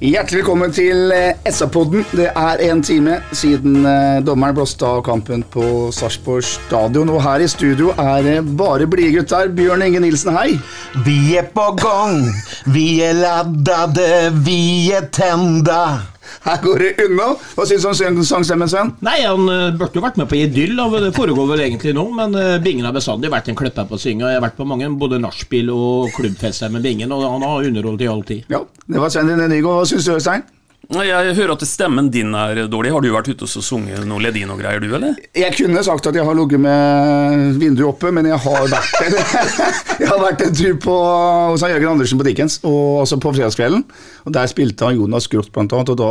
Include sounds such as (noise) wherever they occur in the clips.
Hjertelig velkommen til eh, SA-podden. Det er en time siden eh, dommeren blåste av kampen på Sarpsborg stadion. Og her i studio er det bare blide gutter. Bjørn Inge Nilsen, hei. Vi er på gang, vi er laddade, vi er tenda. Her går det unna. Hva syns du om sang- sangstemmen, Sven? Nei, han uh, burde jo vært med på Idyll, og det foregår vel egentlig nå. Men uh, Bingen har bestandig vært en kløpper på å synge. Jeg har vært på mange både nachspiel og klubbfester med Bingen, og han har underholdt i all tid. Ja, det var Sven Dine Nygaard. Hva syns du, Øystein? Jeg hører at stemmen din er dårlig. Har du vært ute og sunget noe ledin og greier, du, eller? Jeg kunne sagt at jeg har ligget med vinduet oppe, men jeg har vært en, (laughs) jeg har vært en tur på, hos Jørgen Andersen på Dickens, og, altså på fredagskvelden. Og Der spilte han Jonas Groth, blant annet, og da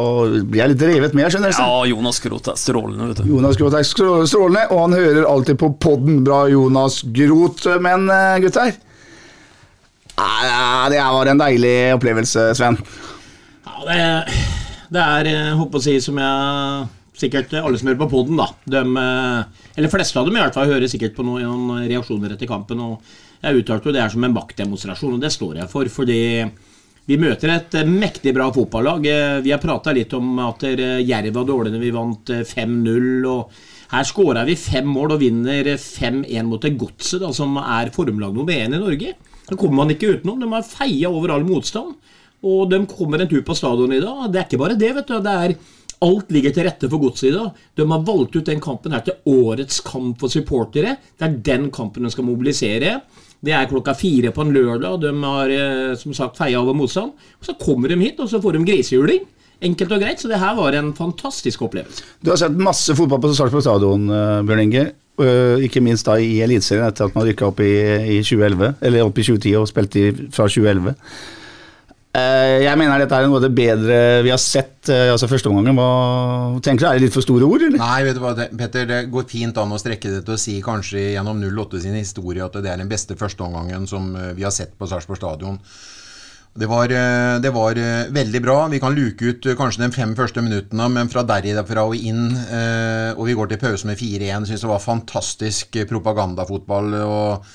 blir jeg litt revet med. skjønner du. Ja, Jonas Groth er strålende, vet du. Jonas Groth er strålende, og han hører alltid på podden. Bra, Jonas Groth. Men eh, gutter ah, Det var en deilig opplevelse, Sven. Ja, det, det er, jeg håper å si, som jeg Sikkert alle som hører på poden, da. De, eh, eller fleste av dem i hvert fall hører sikkert på noen, reaksjoner etter kampen. og Jeg uttalte jo det er som en maktdemonstrasjon, og det står jeg for. fordi vi møter et eh, mektig bra fotballag. Eh, Vi har prata litt om at eh, Jerv var dårlig når vi vant eh, 5-0. og Her skåra vi fem mål og vinner 5-1 mot det Godset, som er formlag nummer én i Norge. Da kommer man ikke utenom. De har feia over all motstand. Og de kommer en tur på stadion i dag. Det er ikke bare det, vet du. Det er Alt ligger til rette for godset i dag. De har valgt ut den kampen her til årets kamp for supportere. Det er den kampen de skal mobilisere. Det er klokka fire på en lørdag. De har eh, som sagt feia over motstand. Og Så kommer de hit, og så får de grisehjuling. Enkelt og greit. Så det her var en fantastisk opplevelse. Du har sett masse fotball på Sarpsborg stadion, eh, Bjørn Inge. Eh, Ikke minst da i Eliteserien etter at man rykka opp i, i 2011, eller opp i 2010 og spilte fra 2011. Eh, Jeg mener dette er noe av det bedre vi har sett eh, altså første omgangen. Tenker du, Er det litt for store ord, eller? Nei, vet du hva, Petter, det går fint an å strekke det til å si kanskje gjennom 08 sin historie at det er den beste førsteomgangen som eh, vi har sett på Sarpsborg stadion. Det var, det var veldig bra. Vi kan luke ut kanskje de fem første minuttene, men fra derifra og inn, og vi går til pause med 4-1, syns det var fantastisk propagandafotball. og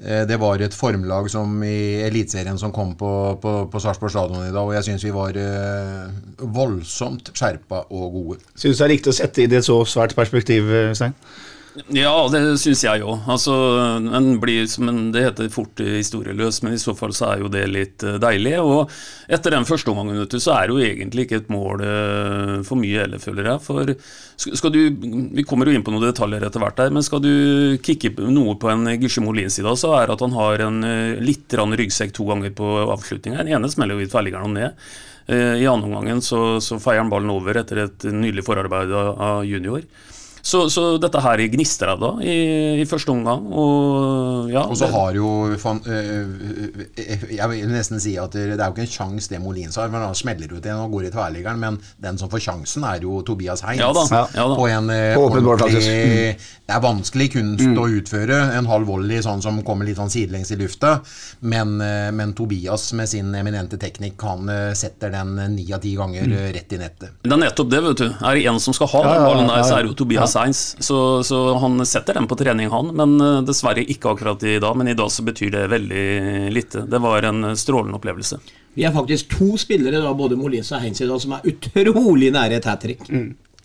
det var et formlag som i Eliteserien som kom på, på, på Sarpsborg stadion i dag, og jeg syns vi var eh, voldsomt skjerpa og gode. Syns det er riktig å sette i det så svært perspektiv, eh, Stein? Ja, det syns jeg òg. Altså, en blir som en, det heter fort historieløs, men i så fall så er jo det litt eh, deilig. Og etter den første omgangen vet du, så er det jo egentlig ikke et mål eh, for mye heller, føler jeg. For skal du Vi kommer jo inn på noen detaljer etter hvert her, men skal du kicke noe på en Gisje Molins side, så er det at han har en eh, litt rann ryggsekk to ganger på avslutninga. Den ene smeller jo i tverrliggeren ned. I andre omgangen så, så feier han ballen over etter et nydelig forarbeid av junior. Så, så dette her gnistra da i, i første omgang, og ja Og så det- har jo fan, øh, øh, Jeg vil nesten si at det er jo ikke en sjanse det Molins har, men han smeller ut en og går i tverrliggeren. Men den som får sjansen, er jo Tobias Heinz. Ja da, Ja. da. På en øh, På ordentlig mm. (laughs) Det er vanskelig kunst å utføre en halv volley sånn som kommer litt sånn sidelengs i lufta, men, øh, men Tobias med sin eminente teknikk, han øh, setter den ni av ti ganger mm. rett i nettet. Det er nettopp det, vet du. Er det en som skal ha Ja, den ballen der, ja, så er det jo Tobias Heinz. Så, så han setter den på trening, han. Men eh, dessverre ikke akkurat i dag. Men i dag så betyr det veldig lite. Det var en eh, strålende opplevelse. Vi er faktisk to spillere, da, både Molins og Heinz, i dag, som er utrolig nære et hat trick.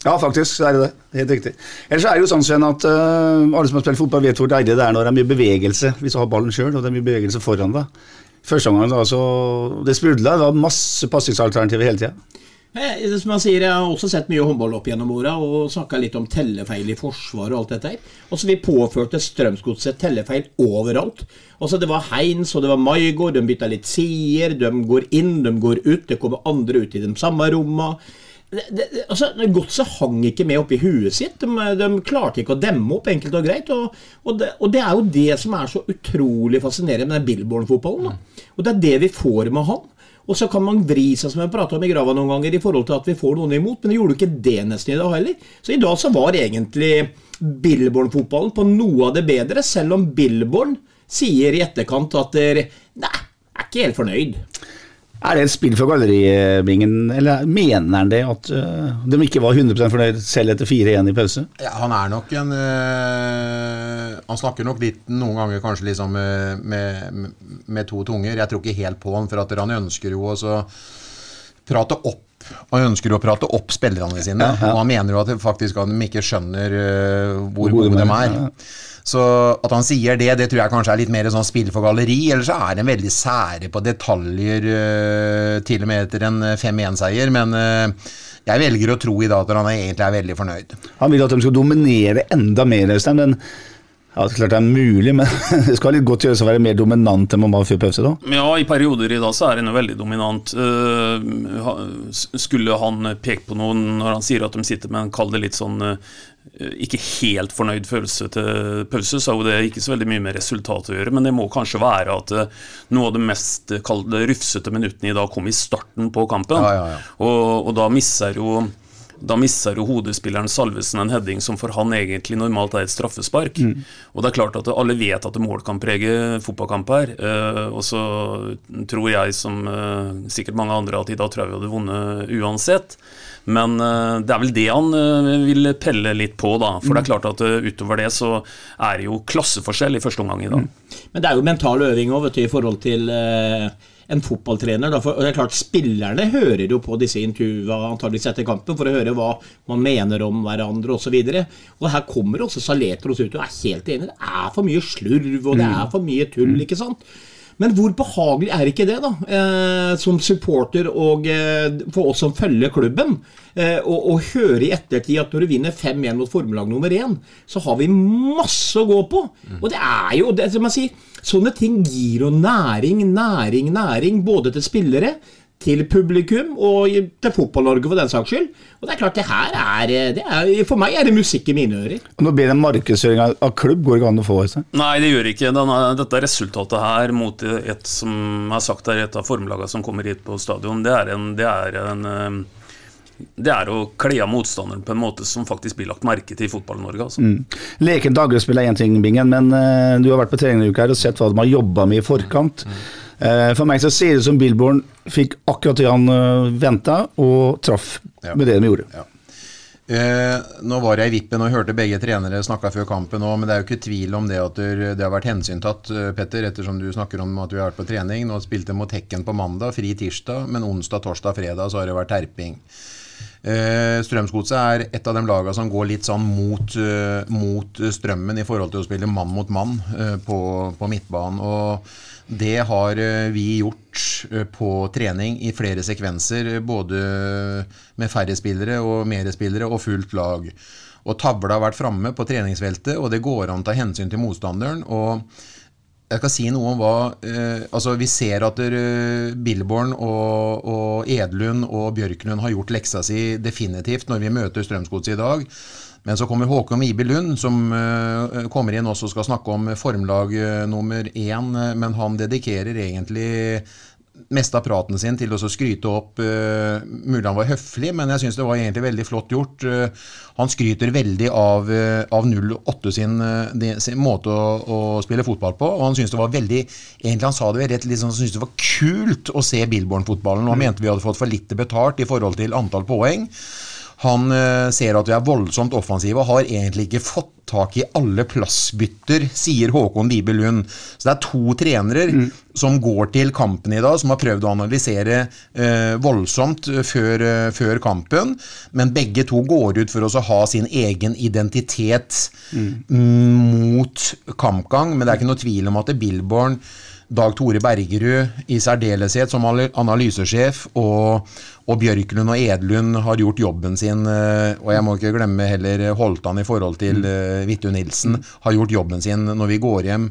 Ja, faktisk så er det det. Helt riktig. Ellers er det jo sånn at uh, alle som har spilt fotball, vet hvor deilig det er når det er mye bevegelse hvis du har ballen sjøl, og det er mye bevegelse foran deg. Første omgang, altså, det sprudla. Det var masse passingsalternativer hele tida. Eh, Som jeg sier, jeg har også sett mye håndball opp gjennom åra og snakka litt om tellefeil i forsvaret og alt dette her. Altså, vi påførte Strømsgodset tellefeil overalt. Altså, det var Heins og det var Maigård, de bytta litt sider, de går inn, de går ut, det kommer andre ut i de samme romma. Det, det, det- altså, Godset hang ikke med oppi huet sitt. De, de klarte ikke å demme opp, enkelt og greit. Og, og, det, og det er jo det som er så utrolig fascinerende med den Billborn-fotballen. Og det er det vi får med han. Og så kan man vri seg, som jeg prata om i grava noen ganger, i forhold til at vi får noen imot, men det gjorde du ikke det nesten i dag heller. Så i dag så var egentlig Billborn-fotballen på noe av det bedre, selv om Billborn sier i etterkant at dere Nei, er ikke helt fornøyd. Er det et spill for galleribingen, eller mener han det at uh, de ikke var 100 fornøyd selv etter 4-1 i pause? Ja, han er nok en uh, Han snakker nok litt noen ganger kanskje liksom med, med, med to tunger. Jeg tror ikke helt på han, for at han ønsker jo å prate opp han ønsker å prate opp spillerne sine, Ja, ja. og han mener jo at, faktisk at de ikke skjønner øh, hvor gode de er. Så at han sier det, det tror jeg kanskje er litt mer sånn spill for galleri. Eller så er han veldig sære på detaljer, øh, til og med etter en 5-1-seier. Men øh, jeg velger å tro i dag at han egentlig er veldig fornøyd. Han vil at de skal dominere enda mer, Øystein. Ja, det er klart det er mulig, men (laughs) det skal litt godt gjøres å være mer dominant enn man var før pause. da. Ja, i perioder i dag så er han veldig dominant. Eh, ha- skulle han pekt på noen når han sier at de sitter med en kall det litt sånn eh, ikke helt fornøyd følelse til pause, så er jo det ikke så veldig mye med resultatet å gjøre, men det må kanskje være at eh, noe av det mest rufsete minuttene i dag kom i starten på kampen. Ja, ja, ja. Og, og da misser jo da misser jo hodespilleren Salvesen en heading som for han egentlig normalt er et straffespark. Og det er klart at alle vet at mål kan prege fotballkamper. Eh, og så tror jeg, som eh, sikkert mange andre, at i dag tror jeg vi hadde vunnet uansett. Men eh, det er vel det han eh, vil pelle litt på, da. For det er klart at eh, utover det så er det jo klasseforskjell i første omgang i dag. Men det er jo mental øving òg, vet du, i forhold til eh, en fotballtrener. Da. For, og det er klart, Spillerne hører jo på disse intervjuene antageligvis etter kampen for å høre hva man mener om hverandre osv. Og, og her kommer også Saletros ut og er helt enig. Det er for mye slurv, og det er for mye tull. ikke sant? Men hvor behagelig er ikke det, da, eh, som supporter og eh, for oss som følger klubben, eh, og, og høre i ettertid at når du vinner 5-1 mot formelag nummer 1, så har vi masse å gå på. Og det er jo det som jeg sier, Sånne ting gir jo næring, næring, næring, både til spillere, til publikum og til Fotball-Norge for den saks skyld. Og det er klart, det her er, det er For meg er det musikk i mine ører. Nå blir det markedsføring av, klubb går ikke an å få. Seg. Nei, det gjør ikke Denne, dette resultatet her mot et som har sagt er et av formlagene som kommer hit på stadion, det er en, det er en eh, det er å kle av motstanderen på en måte som faktisk blir lagt merke til i Fotball-Norge. Altså. Lekent dagligspill er én ting, Bingen, men uh, du har vært på trening en uka her og sett hva de har jobba med i forkant. Eh, for meg så ser det ut som Billborn fikk akkurat det han uh, venta, og traff Ja. med det de gjorde. Ja. Uh, nå var jeg i vippen og hørte begge trenere snakka før kampen òg, men det er jo ikke tvil om det at det det har vært hensyntatt, eh, Petter, ettersom du snakker om at du har vært på trening. Nå spilte mot Hekken på mandag, fri tirsdag, men onsdag, torsdag, fredag så har det vært terping. Eh, Strømsgodset er et av de lagene som går litt sånn mot, eh, mot strømmen i forhold til å spille mann mot mann eh, på, på midtbanen. Og det har eh, vi gjort på trening i flere sekvenser, både med færre spillere og mer spillere og fullt lag. Og tavla har vært framme på treningsfeltet, og det går an å ta hensyn til motstanderen. og jeg skal si noe om hva eh, Altså, vi ser at uh, Billborn og, og Edlund og Bjørklund har gjort leksa si definitivt når vi møter Strømsgodset i dag. Men så kommer Håkon Ibe Lund, som uh, kommer inn også og skal snakke om formlag uh, nummer én. men han dedikerer egentlig meste av praten sin til å skryte opp uh, Mulig han var høflig, men jeg syns det var egentlig veldig flott gjort. Uh, han skryter veldig av, uh, av 08 sin, eh, de- sin måte å, å spille fotball på, og han syns det var veldig Egentlig han sa det rett liksom, han syntes det var kult å se Billborn-fotballen, og han mente vi hadde fått for lite betalt i forhold til antall poeng. Han eh, ser at vi er voldsomt offensive og har egentlig ikke fått tak i alle plassbytter, sier Håkon Vibe Lund. Så det er to trenere som går til kampen i dag, som har prøvd å analysere eh, voldsomt eh, før, eh, før kampen, men begge to går ut for å ha sin egen identitet mm, mot kampgang. Men det er ikke noe tvil om at Billborn Dag Tore Bergerud i særdeleshet som analysesjef, og, og Bjørklund og Edlund har gjort jobben sin. eh, Og jeg må ikke glemme heller Holtan i forhold til mm. Vittu Nilsen, har gjort jobben sin når vi går hjem.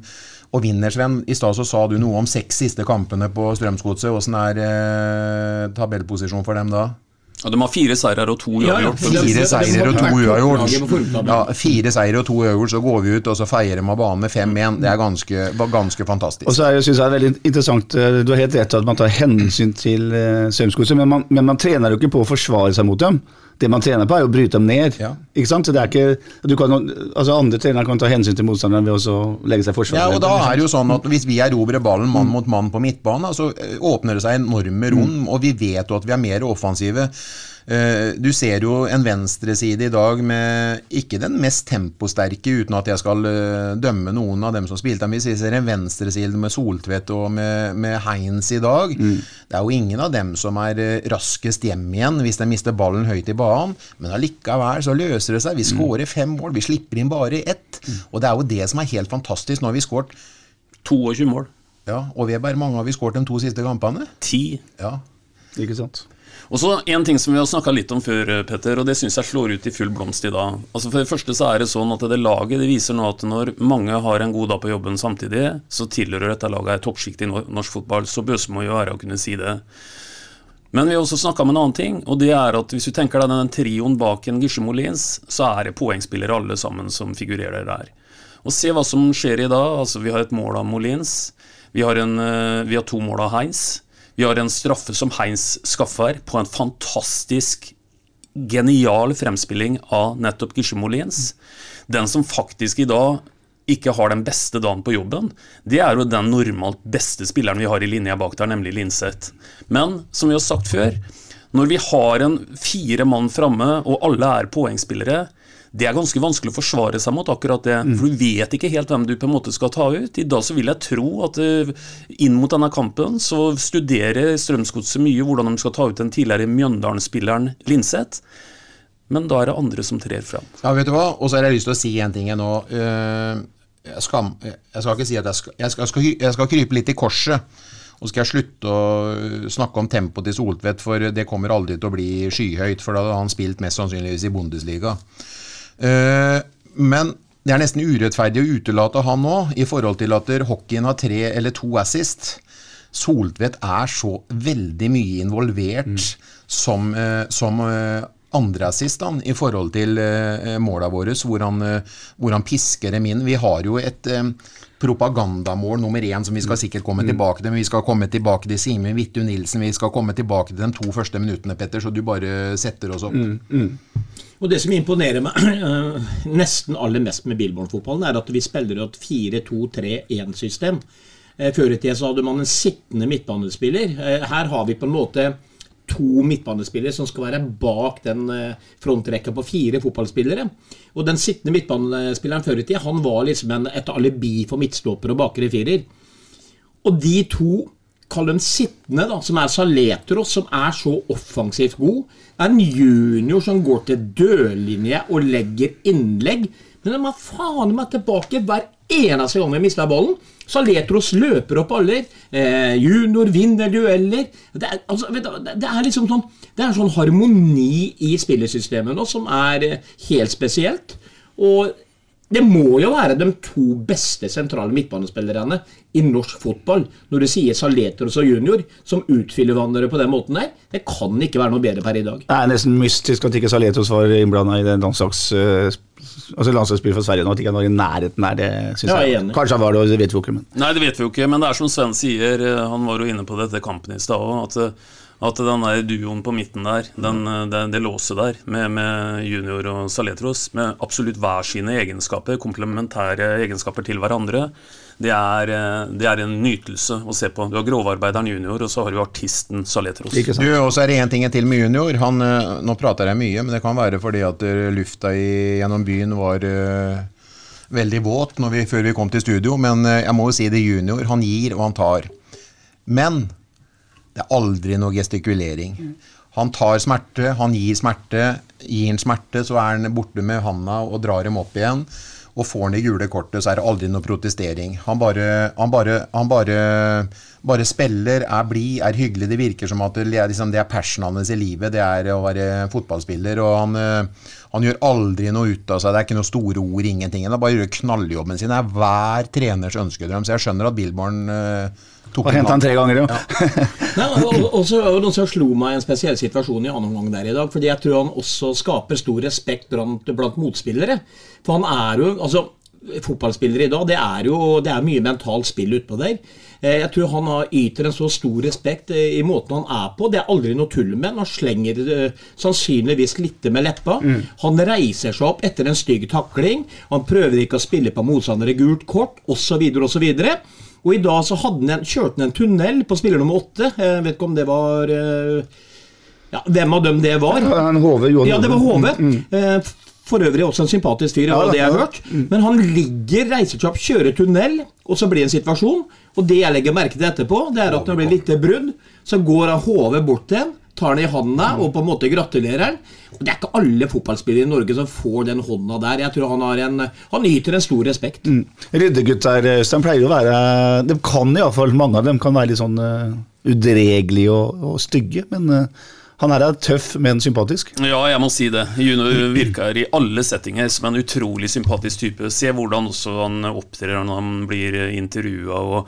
Og vinner, Sven. I stad så sa du noe om seks siste kampene på Strømsgodset. Åssen er eh, tabellposisjonen for dem da? Ja, de har fire seirer og to Ja, ja. uavgjort. De- de- Fire seirer og to uavgjort. Ja, fire seirer og to uavgjort, så går vi ut og så feirer de av banen med 5-1. Det er ganske, ganske fantastisk. Og så er synes jeg det er veldig interessant, eh, du har helt rett i at man tar hensyn til uh, Strømsgodset, men, men man trener jo ikke på å forsvare seg mot dem. Det man trener på er å bryte dem ned. Ja. Ikke sant? Så det er ikke, du kan, altså Andre trenere kan ta hensyn til motstanderen ved å legge seg i. Ja, og da er det jo sånn at Hvis vi erobrer ballen mann mot mann på midtbanen, så eh, åpner det seg enorme rom, og vi vet jo at vi er mer offensive. Eh, Du ser jo en venstreside i dag med ikke den mest temposterke, uten at jeg skal eh, dømme noen av dem som spilte. Men vi ser en venstreside med Soltvedt og med, med Heinz i dag Det er jo ingen av dem som er eh, raskest hjem igjen hvis de mister ballen høyt i banen. Men allikevel så løser det seg. Vi skårer fem mål, vi slipper inn bare ett. Og det er jo det som er helt fantastisk. Nå har vi skåret 22 mål. ja, og Weber, mange har vi skåret de to siste kampene. Ti. Ja. Ikke sant? Og så En ting som vi har snakka litt om før, eh, Petter, og det syns jeg slår ut i full blomst i dag. Altså For det første så er det sånn at det laget det viser nå at når mange har en god dag på jobben samtidig, så tilhører dette laget et toppsjikt i norsk fotball. Så bøse må jo være å kunne si det. Men vi har også snakka om en annen ting, og det er at hvis du tenker deg den trioen bak en Gisje Molins, så er det poengspillere alle sammen som figurerer der. Og se hva som skjer i dag. Altså Vi har et mål av Molins. Vi har, en, eh, vi har to mål av Heinz. Vi har en straffe som Heinz skaffer på en fantastisk genial fremspilling av nettopp Gisje Molins. Den som faktisk i dag ikke har den beste dagen på jobben, det er jo den normalt beste spilleren vi har i linja bak der, nemlig Linseth. Men som vi har sagt før, når vi har en fire mann framme, og alle er poengspillere, det er ganske vanskelig å forsvare seg mot akkurat det. For du vet ikke helt hvem du på en måte skal ta ut. I dag så vil jeg tro at eh, inn mot denne kampen så studerer Strømsgodset mye hvordan de skal ta ut den tidligere Mjøndalen-spilleren Linseth. Men da er det andre som trer fram. ja, vet du hva? Og så har jeg lyst til å si en ting jeg nå. Eh, Jeg skal, jeg skal ikke si at jeg skal, jeg skal, jeg skal, krype litt i korset. Og så skal jeg slutte å snakke om tempoet til Soltvedt, for det kommer aldri til å bli skyhøyt. For da hadde han spilt mest sannsynligvis i Bundesliga. Eh, men det er nesten urettferdig å utelate han nå, i forhold til at hockeyen har tre eller to assist. Soltvedt er så veldig mye involvert som, eh, som eh, andreassist i forhold til eh, måla våre, hvor han, eh, hvor han pisker dem inn. Vi har jo et eh, propagandamål nummer én som vi skal sikkert komme tilbake til. Men vi skal komme tilbake til Simen Vittu Nilsen, vi skal komme tilbake til de to første minuttene, Petter, så du bare setter oss opp. Og det som imponerer meg (clears throat) eh, nesten aller mest med Billborn-fotballen, er at vi spiller et 4-2-3-1-system. Eh, Før i tida så hadde man en sittende midtbanespiller. Eh, Her har vi på en måte to midtbanespillere som skal være bak den eh, frontrekka på fire fotballspillere. Og den sittende midtbanespilleren før i tida, han var liksom en, et alibi for midtstopper og bakre firer. Og de to, kall dem sittende, da, som er Saletros, som er så offensivt god, er en junior som går til dørlinje og legger innlegg. Men de er faen meg tilbake hver eneste gang vi mister ballen. Saletros løper opp alle. Eh, junior vinner dueller. Det er, altså, du, det er liksom sånn Det er sånn harmoni i spillersystemet nå som er eh, helt spesielt. Og det må jo være de to beste sentrale midtbanespillerne i norsk fotball. Når du sier Saletros og Junior som utfyller hverandre på den måten der. Det kan ikke være noe bedre per i dag. Det er nesten mystisk at ikke Saletos var innblanda i landslags... eh, Altså landslagsspillet for Sverige nå, at ikke han var i nærheten der, det syns Ja, jeg jeg. Kanskje han var det, det vet vi jo ikke, men Nei, det vet vi jo ikke, men det er som Sven sier, eh, han var jo inne på dette kampen i stad òg, at, eh, at den der duoen på midten der, den, eh, det, det låset der, med, med Junior og Saletros, med absolutt hver sine egenskaper, komplementære egenskaper til hverandre, det er, eh, det er en nytelse å se på. Du har grovarbeideren Junior, og så har du artisten Saletros. Du, og så er det én ting til med junior. Han, eh, nå prater jeg mye, men det kan være fordi at lufta i, gjennom byen var uh, veldig våt når vi, før vi kom til studio. Men uh, jeg må jo si det junior. Han gir og han tar. Men det er aldri noe gestikulering. Han tar smerte, han gir smerte. Gir han smerte, så er han borte med handa og drar dem opp igjen. Og får han det gule kortet, så er det aldri noe protestering. Han bare, han bare, han bare bare spiller, er blid, er hyggelig. Det virker som at det, er liksom, det er passionen hans i livet, det er å være fotballspiller. Og han, eh, han gjør aldri noe ut av seg. Det er ikke noe store ord, ingenting. Han bare gjør knalljobben sin. Det er hver treners ønskedrøm. Så jeg skjønner at Billborn tok Og henta han tre ganger, jo. (laughs) Nei, og, og så som slo meg i en spesiell situasjon i annen omgang der i dag. Fordi jeg tror han også skaper stor respekt blant, blant motspillere. For han er jo altså Fotballspillere i dag, det er jo det er mye mentalt spill utpå der. Eh, Jeg tror han har yter en så stor respekt eh, i måten han er på. Det er aldri noe tull med han. Slenger eh, sannsynligvis litt med leppa. Han reiser seg opp etter en stygg takling. Han prøver ikke å spille på motstandere gult kort, osv., osv. Og i dag så hadde han kjørte han en tunnel på spiller nummer åtte. Jeg vet ikke om det var eh, ja, Hvem av dem det var. Han HV, Johan Ja, det var Hove. Hove. Eh, For øvrig også en sympatisk fyr, Ja, det jeg har hørt. Men han ligger, reiser seg opp, kjører tunnel, og så blir det en situasjon. Og det jeg legger merke til etterpå, det er at når det blir litt brudd, så går han Hove bort til han, tar den i handa og på en måte gratulerer han. Og Det er ikke alle fotballspillere i Norge som får den hånda der. Jeg tror han har en Han nyter en stor respekt. Mm. Ryddegutter, Øystein, pleier å være De kan iallfall, mange av dem kan være litt sånn uh, udregelige og, og stygge, men eh, han her er tøff, men sympatisk. Ja, jeg må si det. Juno virker i alle settinger som en utrolig sympatisk type. Se hvordan også han opptrer når han blir intervjua.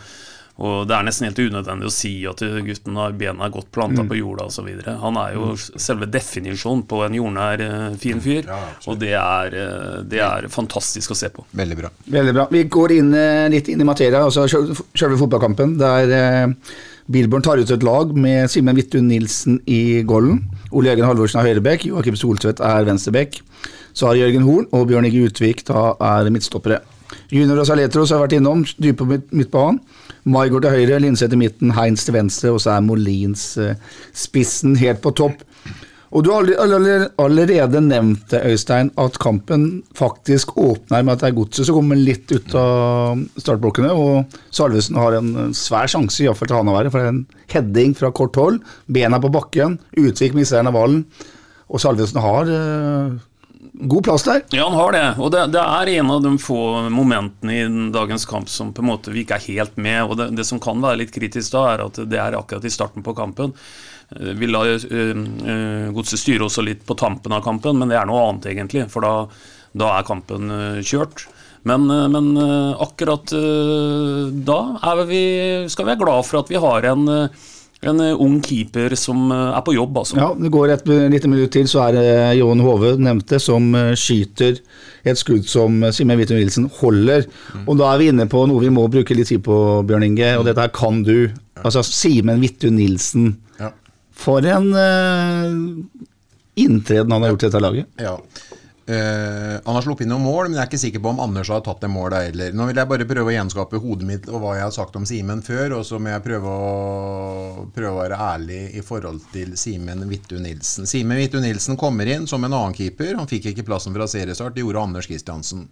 Og, det er nesten helt unødvendig å si at gutten har bena godt planta på jorda osv. Han er jo selve definisjonen på en jordnær, eh, fin fyr. og det er, eh, det er fantastisk å se på. Veldig bra. Veldig bra. Vi går inn, eh, litt inn i materia, altså selve fotballkampen. Der Bilborn tar ut et lag med Simen Vidtun Nilsen i golden. Ole Jørgen Halvorsen er høyrebekk, Joakim Soltvedt er venstrebekk. Så har Jørgen Horn og Bjørn Inge Utvik da er midtstoppere. Junior og Saletros har vært innom, dype på midt- midtbanen. Maigård til høyre, Linseth til midten, Heinz til venstre, og så er Molins eh, spissen helt på topp. Og du har allerede, nevnt Øystein, at kampen faktisk åpner med at det er godset som kommer litt ut av startblokkene. Og Salvesen har en svær sjanse, iallfall til han å være, for det er en heading fra kort hold. Bena på bakken, Utvik mister navalen. Og Salvesen har eh, god plass der. Ja, han har det. Og det, det er en av de få momentene i dagens kamp som på en måte vi ikke er helt med. Og det, det som kan være litt kritisk da, er at det er akkurat i starten på kampen. Eh, Vi la uh, uh, Godset styre også litt på tampen av kampen, men det er noe annet egentlig. For da, da er kampen uh, kjørt. Men, eh, men eh, akkurat eh, da vi, skal vi være glad for at vi har en, eh, en eh, ung keeper som eh, er på jobb, altså. Ja, Det går et lite minutt til, så er det Johan Hove nevnte som eh, skyter et skudd som eh, Simen Hvitun Nilsen holder. Og da er vi inne på noe vi må bruke litt tid på, Bjørn Inge, og dette her kan du. Altså Simen Hvitun Nilsen. Ja. For en uh, inntreden han har gjort i dette laget. Ja. Eh, han har sluppet inn noen mål, men jeg er ikke sikker på om Anders har tatt det målet heller. Nå vil jeg bare prøve å gjenskape hodet mitt og hva jeg har sagt om Simen før, og så må jeg prøve å, prøve å være ærlig i forhold til Simen Vittu Nilsen. Simen Vittu Nilsen kommer inn som en annen keeper. Han fikk ikke plassen fra seriestart, det gjorde Anders Kristiansen.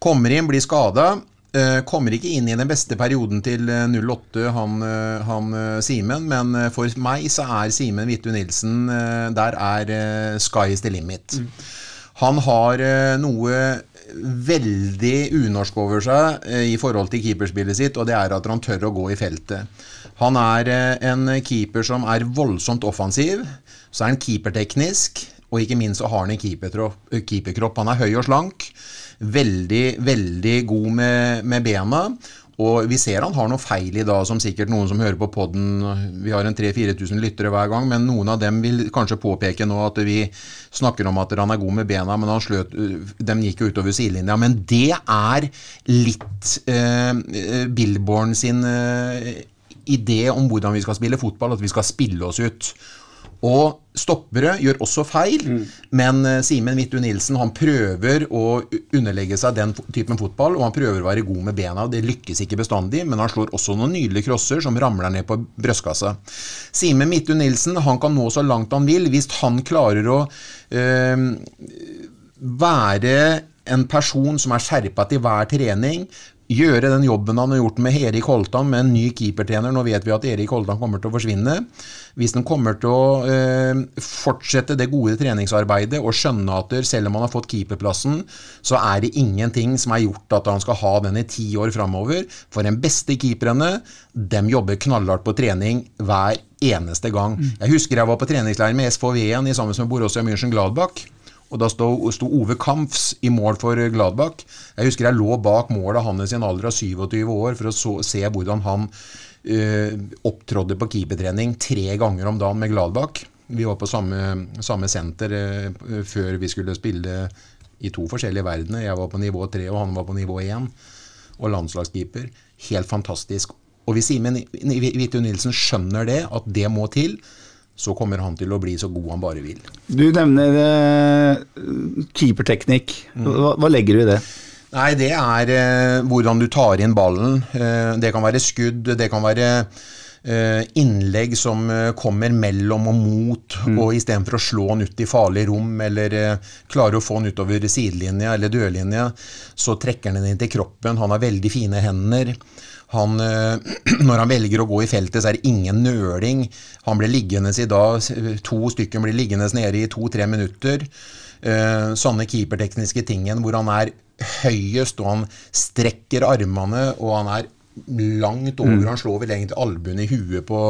Kommer inn, blir skada. Uh, kommer ikke inn i den beste perioden til eh, 08, han, eh, han eh, Simen, men eh, for meg så er Simen Vittu Nilsen eh, Der er eh, sky is the limit. Han har eh, noe veldig unorsk over seg eh, i forhold til keeperspillet sitt, og det er at han tør å gå i feltet. Han er eh, en keeper som er voldsomt offensiv. Så er han keeperteknisk, og ikke minst så har han en keeperkropp. Han er høy og slank. Veldig, veldig god med, med bena. Og vi ser han har noe feil i dag, som sikkert noen som hører på podden Vi har en 3000-4000 lyttere hver gang, men noen av dem vil kanskje påpeke nå at vi snakker om at han er god med bena, men han sløt, dem gikk jo utover sidelinja. Men det er litt eh, Billborn sin eh, idé om hvordan vi skal spille fotball, at vi skal spille oss ut. Og stoppere gjør også feil, men eh, Simen Vittu Nilsen han prøver å underlegge seg den typen fotball, og han prøver å være god med bena. Det lykkes ikke bestandig, men han slår også noen nydelige crosser som ramler ned på brystkassa. Simen Vittu Nilsen han kan nå så langt han vil hvis han klarer å øh, være en person som er skjerpa til hver trening, gjøre den jobben han har gjort med Erik Holtan, med en ny keepertrener. Nå vet vi at Erik Holtan kommer til å forsvinne. Hvis han kommer til å eh, fortsette det gode treningsarbeidet og skjønne at selv om han har fått keeperplassen, så er det ingenting som er gjort at han skal ha den i ti år framover. For den beste keeperne, dem jobber knallhardt på trening hver eneste gang. Jeg husker jeg var på treningsleir med SVV-en i sammen med Borussia München Gladbach. Og da sto, Ove Kampfs i mål for Gladbach. Jeg husker jeg lå bak målet hans i en alder av 27 år for å så, se hvordan han eh, opptrådde på keepertrening tre ganger om dagen med Gladbach. Vi var på samme, samme senter eh, før vi skulle spille i to forskjellige verdener. Jeg var på nivå tre, og han var på nivå én. Og landslagskeeper. Helt fantastisk. Og hvis Simen Hvitun Nilsen skjønner det, at det må til, så kommer han til å bli så god han bare vil. Du nevner eh, keeperteknikk. Hva, hva legger du i det? Nei, det er eh, hvordan du tar inn ballen. Eh, det kan være skudd, det kan være eh, innlegg som eh, kommer mellom og mot, og istedenfor å slå han ut i farlig rom eller eh, klare å få han utover sidelinja eller dørlinja, så trekker han den inn til kroppen. Han har veldig fine hender. Han, eh, (clears throat) når han velger å gå i feltet, så er det ingen nøling. Han ble liggende i dag, to stykker blir liggende nede i to-tre minutter. Eh, sånne keepertekniske tingen hvor han er høyest, og han strekker armene, og han er langt over. Han slår vel egentlig albuen i huet på,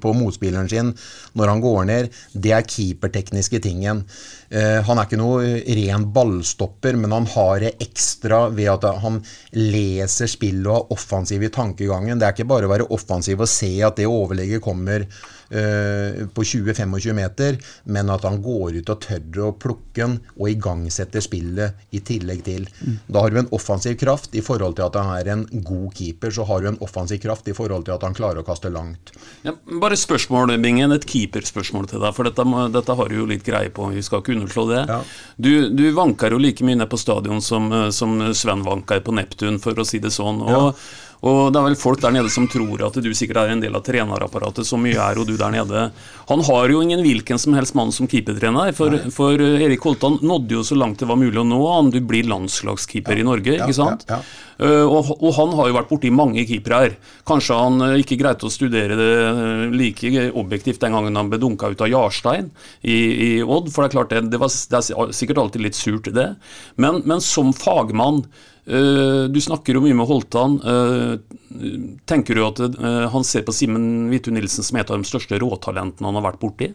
på motspilleren sin når han går ned. Det er keepertekniske tingen. Eh, han er ikke noe ren ballstopper, men han har det ekstra ved at han leser spillet og er offensiv i tankegangen. Det er ikke bare å være offensiv og se at det overlegget kommer eh, på 20-25 meter, men at han går ut og tør å plukke den og igangsetter spillet i tillegg til. Da har du en offensiv kraft i forhold til at han er en god keeper. Så har du en offensiv kraft i forhold til at han klarer å kaste langt. Ja, bare spørsmål, Bingen. Et keeperspørsmål til deg. For dette, må, dette har du jo litt greie på. Vi skal ikke underslå det. Ja. Du, du vanker jo like mye ned på stadion som, som Sven vanker på Neptun, for å si det sånn. Og, og det er vel folk der nede som tror at du sikkert er en del av trenerapparatet. Så mye er jo du der nede. Han har jo ingen hvilken som helst mann som keepertrener. For, for Erik Holtan nådde jo så langt det var mulig å nå. Han du blir landslagskeeper i Norge, ikke sant? ja, ja. Uh, og, og han har jo vært borti mange keepere her. Kanskje han uh, ikke greide å studere det like objektivt den gangen han ble dunka ut av Jarstein i, i Odd. For det er klart det, det, var, det er sikkert alltid litt surt, det. Men, men som fagmann Du snakker jo mye med Holtan. Uh, tenker du at uh, han ser på Simen Hvithun Nilsen som et av de største råtalentene han har vært borti?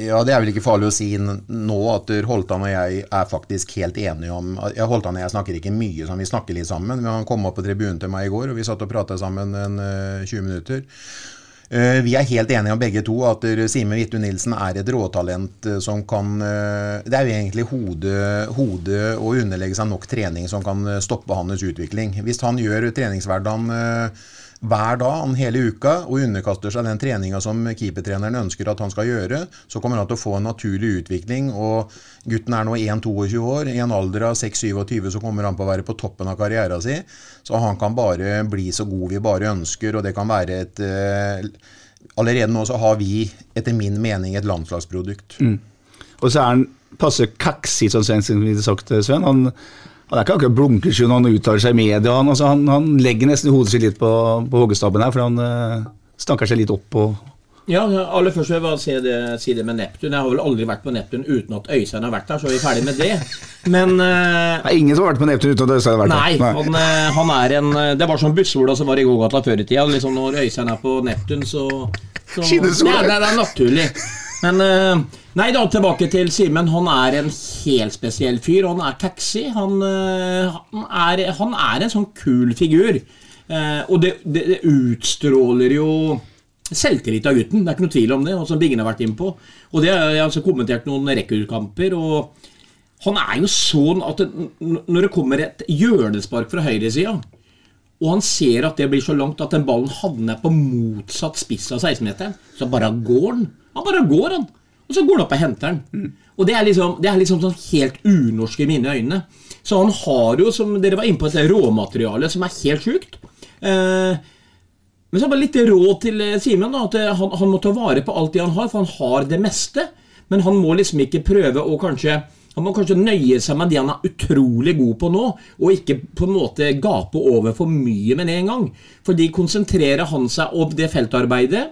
Ja, Det er vel ikke farlig å si nå at Holtan og jeg er faktisk helt enige om ja, Holtan og jeg snakker ikke mye, sånn, vi snakker litt sammen. Men Han kom opp på tribunen til meg i går, og vi satt og prata sammen en eh, 20 minutter. Eh, vi er helt enige om begge to at Simen Hvithun Nilsen er et råtalent eh, som kan eh, Det er jo egentlig hodet hode og underlegge seg nok trening som kan stoppe hans utvikling. Hvis han gjør treningshverdagen hver dag han hele uka og underkaster seg den treninga som keepertreneren ønsker at han skal gjøre, så kommer han til å få en naturlig utvikling. og Gutten er nå 1-22 år. I en alder av 6-27 så kommer han på å være på toppen av karrieren sin. Så han kan bare bli så god vi bare ønsker, og det kan være et eh, Allerede nå så har vi, etter min mening, et landslagsprodukt. Og så er han passe kaksig, sånn som vi har sagt, Sven. Han, han er ikke akkurat blunkesky når han uttaler seg i media. Han, altså, han, han legger nesten hodet sitt litt på, på hoggestabben her, for han uh, stanker seg litt opp. Og, Ja, aller først vil jeg bare si det, si det med Neptun. Jeg har vel aldri vært på Neptun uten at Øystein har vært der, så er vi ferdig med det. Men uh, det er ingen som har vært på Neptun uten at Øystein har vært Nei, der. han, eh, han er en eh, Det var sånn bussehola som var i gågata før i tida. Liksom når Øystein er på Neptun, så, så Nei, det, det er naturlig. Men eh, Nei, da tilbake til Simen. Han er en helt spesiell fyr. Han er taxi. Han, eh, han, er, han er en sånn kul figur. Eh, og det, det, det utstråler jo selvtillit av gutten. Det er ikke noe tvil om det, som Bingen har vært inn på. Og det har jeg altså kommentert noen rekordkamper. og han er jo sånn at det, når det kommer et hjørnespark fra høyresida, og han ser at det blir så langt at den ballen havner på motsatt spiss av 16-meteren, så bare går han. Han bare går, han. Og så går han opp og henter den. Og det er liksom, det er liksom sånn helt unorsk i mine øyne. Så han har jo, som dere var inne på, et råmateriale som er helt sjukt. Eh, men så er det bare litt råd til eh, Simen. At eh, han, han må ta vare på alt det han har, for han har det meste. Men han må liksom ikke prøve å kanskje Han må kanskje nøye seg med det han er utrolig god på nå, og ikke på en måte gape over for mye med en gang. Fordi konsentrerer han seg om det feltarbeidet,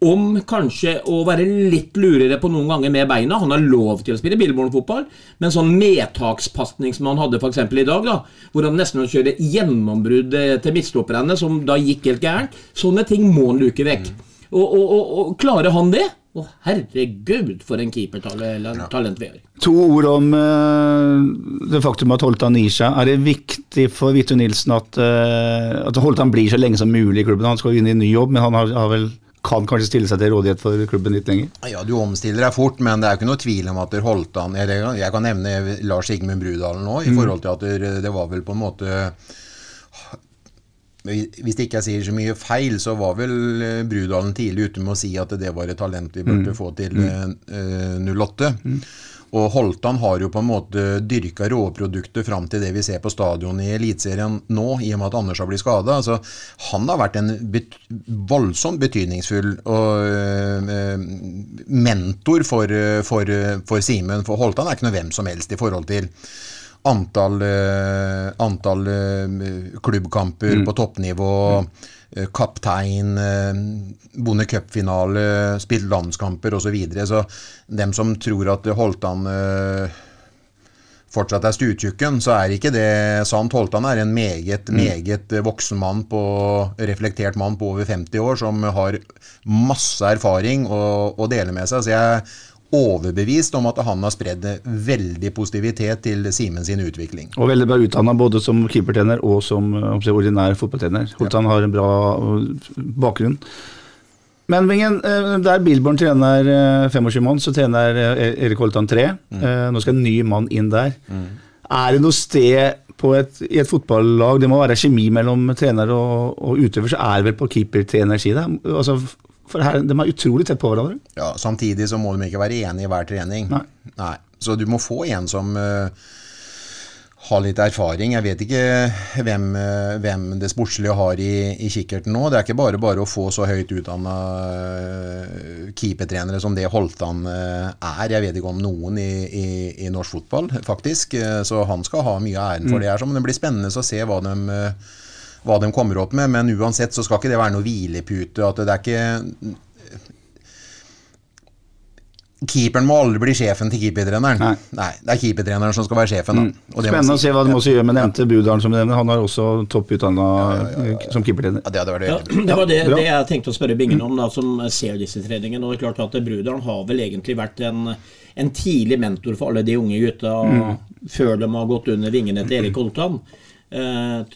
om kanskje å være litt lurere på noen ganger med beina. Han har lov til å spille Billborn-fotball, men sånn medtakspasning som han hadde f.eks. i dag, da, hvor han nesten kjører gjennombrudd eh, til midtstopperne, som da gikk helt gærent, sånne ting må han luke vekk. Og, og, og, og klarer han det? Å, herregud, for en keepertalent vi har. To ord om uh, det faktum at Holtan gir seg. Er det viktig for Vittu Nilsen at, uh, at Holtan blir så lenge som mulig i klubben? Han skal inn i en ny jobb, men han har, har vel, kan kanskje stille seg til rådighet for klubben litt lenger? Ja, Du omstiller deg fort, men det er ikke noe tvil om at der Holtan Jeg kan nevne Lars Sigmund Brudalen nå, i forhold til at det var vel på en måte Hvis ikke jeg sier så mye feil, så var vel eh, Brudalen tidlig ute med å si at det var et talent vi burde få til eh, 08. Og Holtan har jo på en måte dyrka råproduktet fram til det vi ser på stadion i Eliteserien nå, i og med at Anders har blitt skada. Altså, han har vært en bet voldsomt betydningsfull og, øh, mentor for, for, for Simen. For Holtan er ikke noe hvem som helst i forhold til antall, øh, antall øh, klubbkamper på toppnivå. øh, Kaptein, vunnet cupfinale, spilt landskamper osv. Så, videre. så dem som tror at Holtan fortsatt er stuetjukken, så er ikke det sant. Holtan er en meget, meget voksen mann på reflektert mann på over 50 år som har masse erfaring å, å dele med seg. Så jeg overbevist om at han har spredd veldig positivitet til Simen sin utvikling. Og veldig bra utdanna både som keepertrener og som eh, ordinær fotballtrener. Holtan har en bra eh, bakgrunn. Men Vingen, eh, der Billborn trener eh, 25 mann, så trener eh, Erik Holtan 3. Mm. Nå skal en ny mann inn der. Er det noe sted på et, i et fotballag Det må være kjemi mellom trener og, og utøver, så er det vel på keepertrenerside? Altså, for her, de er utrolig tett på hverandre. Ja, Samtidig så må de ikke være enige i hver trening. Nei. Så du må få en som uh, har litt erfaring. Jeg vet ikke hvem, uh, hvem det sportslige har i, i kikkerten nå. Det er ikke bare bare å få så høyt utdanna keepertrenere som det Holtan eh, er. Jeg vet ikke om noen i, i, i norsk fotball, faktisk. Eh, Så han skal ha mye av æren for det. her. Men det blir spennende å se hva de eh, hva de kommer opp med, men uansett så skal ikke det være noe hvilepute. at det er ikke Keeperen må aldri bli sjefen til keepertreneren. Nei. Det er keepertreneren som skal være sjefen. Da. Og det Spennende å se hva de også gjør med nevnte Budalen som nevner. Han har også topputdanna som keepertrener. Ja, det hadde vært Ja, veldig det var det, det jeg tenkte å spørre Bingen om, da, som ser disse treningene. Og det er klart at Brudalen har vel egentlig vært en, en tidlig mentor for alle de unge gutta før de har gått under vingene til Erik Holtan. Eh,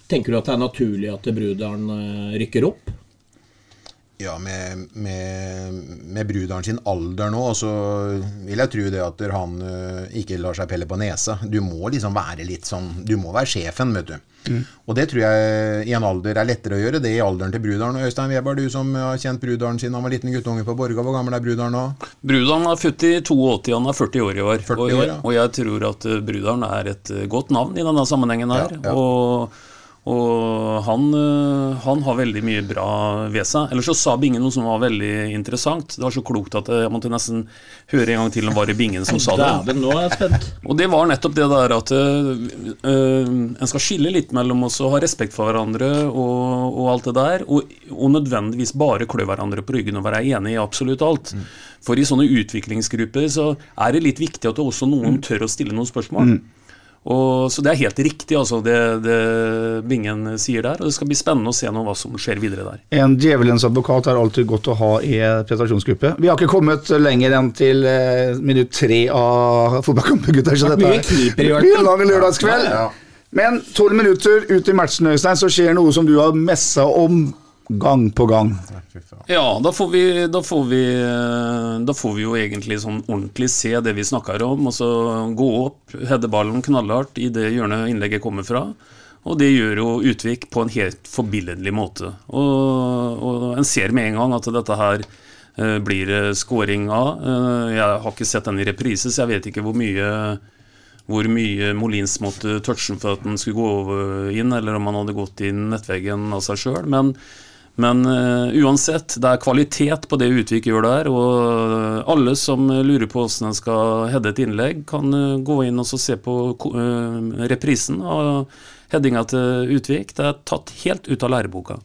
tenker du at det er naturlig at Brudalen eh, rykker opp? Ja, med, med, med bruderen sin alder nå, så vil jeg tro det at han ø, ikke lar seg pelle på nesa. Du må liksom være litt sånn Du må være sjefen, vet du. Og det tror jeg i en alder er lettere å gjøre det i alderen til bruderen. Øystein Weber, du som har kjent bruderen siden han var liten guttunge på Borga, hvor gammel er bruderen nå? Bruderen er født i 82, han er 40 år i år. 40 og, år, jeg, ja. og jeg tror at bruderen er et eh, godt navn i denne sammenhengen her. Ja, ja. Og, og han, eh, han har veldig mye bra ved seg. Ellers så sa Bingen noe som var veldig interessant. Det var så klokt at jeg måtte nesten høre en gang til om var det Bingen som sa det. (laughs) Og det var nettopp det der at øh, en skal skille litt mellom oss og ha respekt for hverandre og, og alt det der, og, og nødvendigvis bare klø hverandre på ryggen og være enig i absolutt alt. For i sånne utviklingsgrupper så er det litt viktig at også noen tør å stille noen spørsmål. Og, så det er helt riktig, altså, det, det Bingen sier der. Og det skal bli spennende å se noe, hva som skjer videre der. En djevelens advokat er alltid godt å ha i prestasjonsgruppe. Vi har ikke kommet lenger enn til eh, minutt tre av fotballkampen, gutter. Så dette er- en lang lørdagskveld. Ja. Men tolv minutter ut i matchen, Øystein, så skjer noe som du har messa om gang på gang. Ja, da får, vi, da, får vi, eh, da får vi jo egentlig sånn ordentlig se det vi snakker om. Og så gå opp, heade ballen knallhardt i det hjørnet innlegget kommer fra. Og det gjør jo Utvik på en helt forbilledlig måte. Og, og en ser med en gang at dette her eh, blir det scoring av. Eh, jeg har ikke sett den i reprise, så jeg vet ikke hvor mye hvor mye Molins måtte touche for at den skulle gå inn, eller om han hadde gått inn nettveggen av seg sjøl. Men, Men uh, uansett, det er kvalitet på det Utvik gjør der. Og alle som lurer på hvordan en skal heade et innlegg, kan uh, gå inn og se på uh, reprisen av headinga til Utvik. Det er tatt helt ut av læreboka.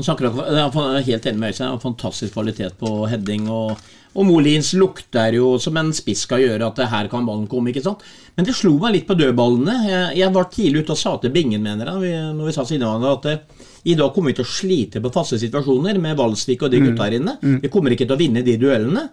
Jeg er helt enig med Øystein. Fantastisk kvalitet på heading. Og, og Molins lukter jo som en spiss skal gjøre, at her kan ballen komme. ikke sant? Men det slo meg litt på dødballene. Jeg, jeg var tidlig ute og sa til Bingen, mener jeg, når vi sa siden at det, eh, i dag kommer vi til å slite på faste situasjoner med Valsvik og de gutta her inne. Mm. Vi kommer ikke til å vinne de duellene.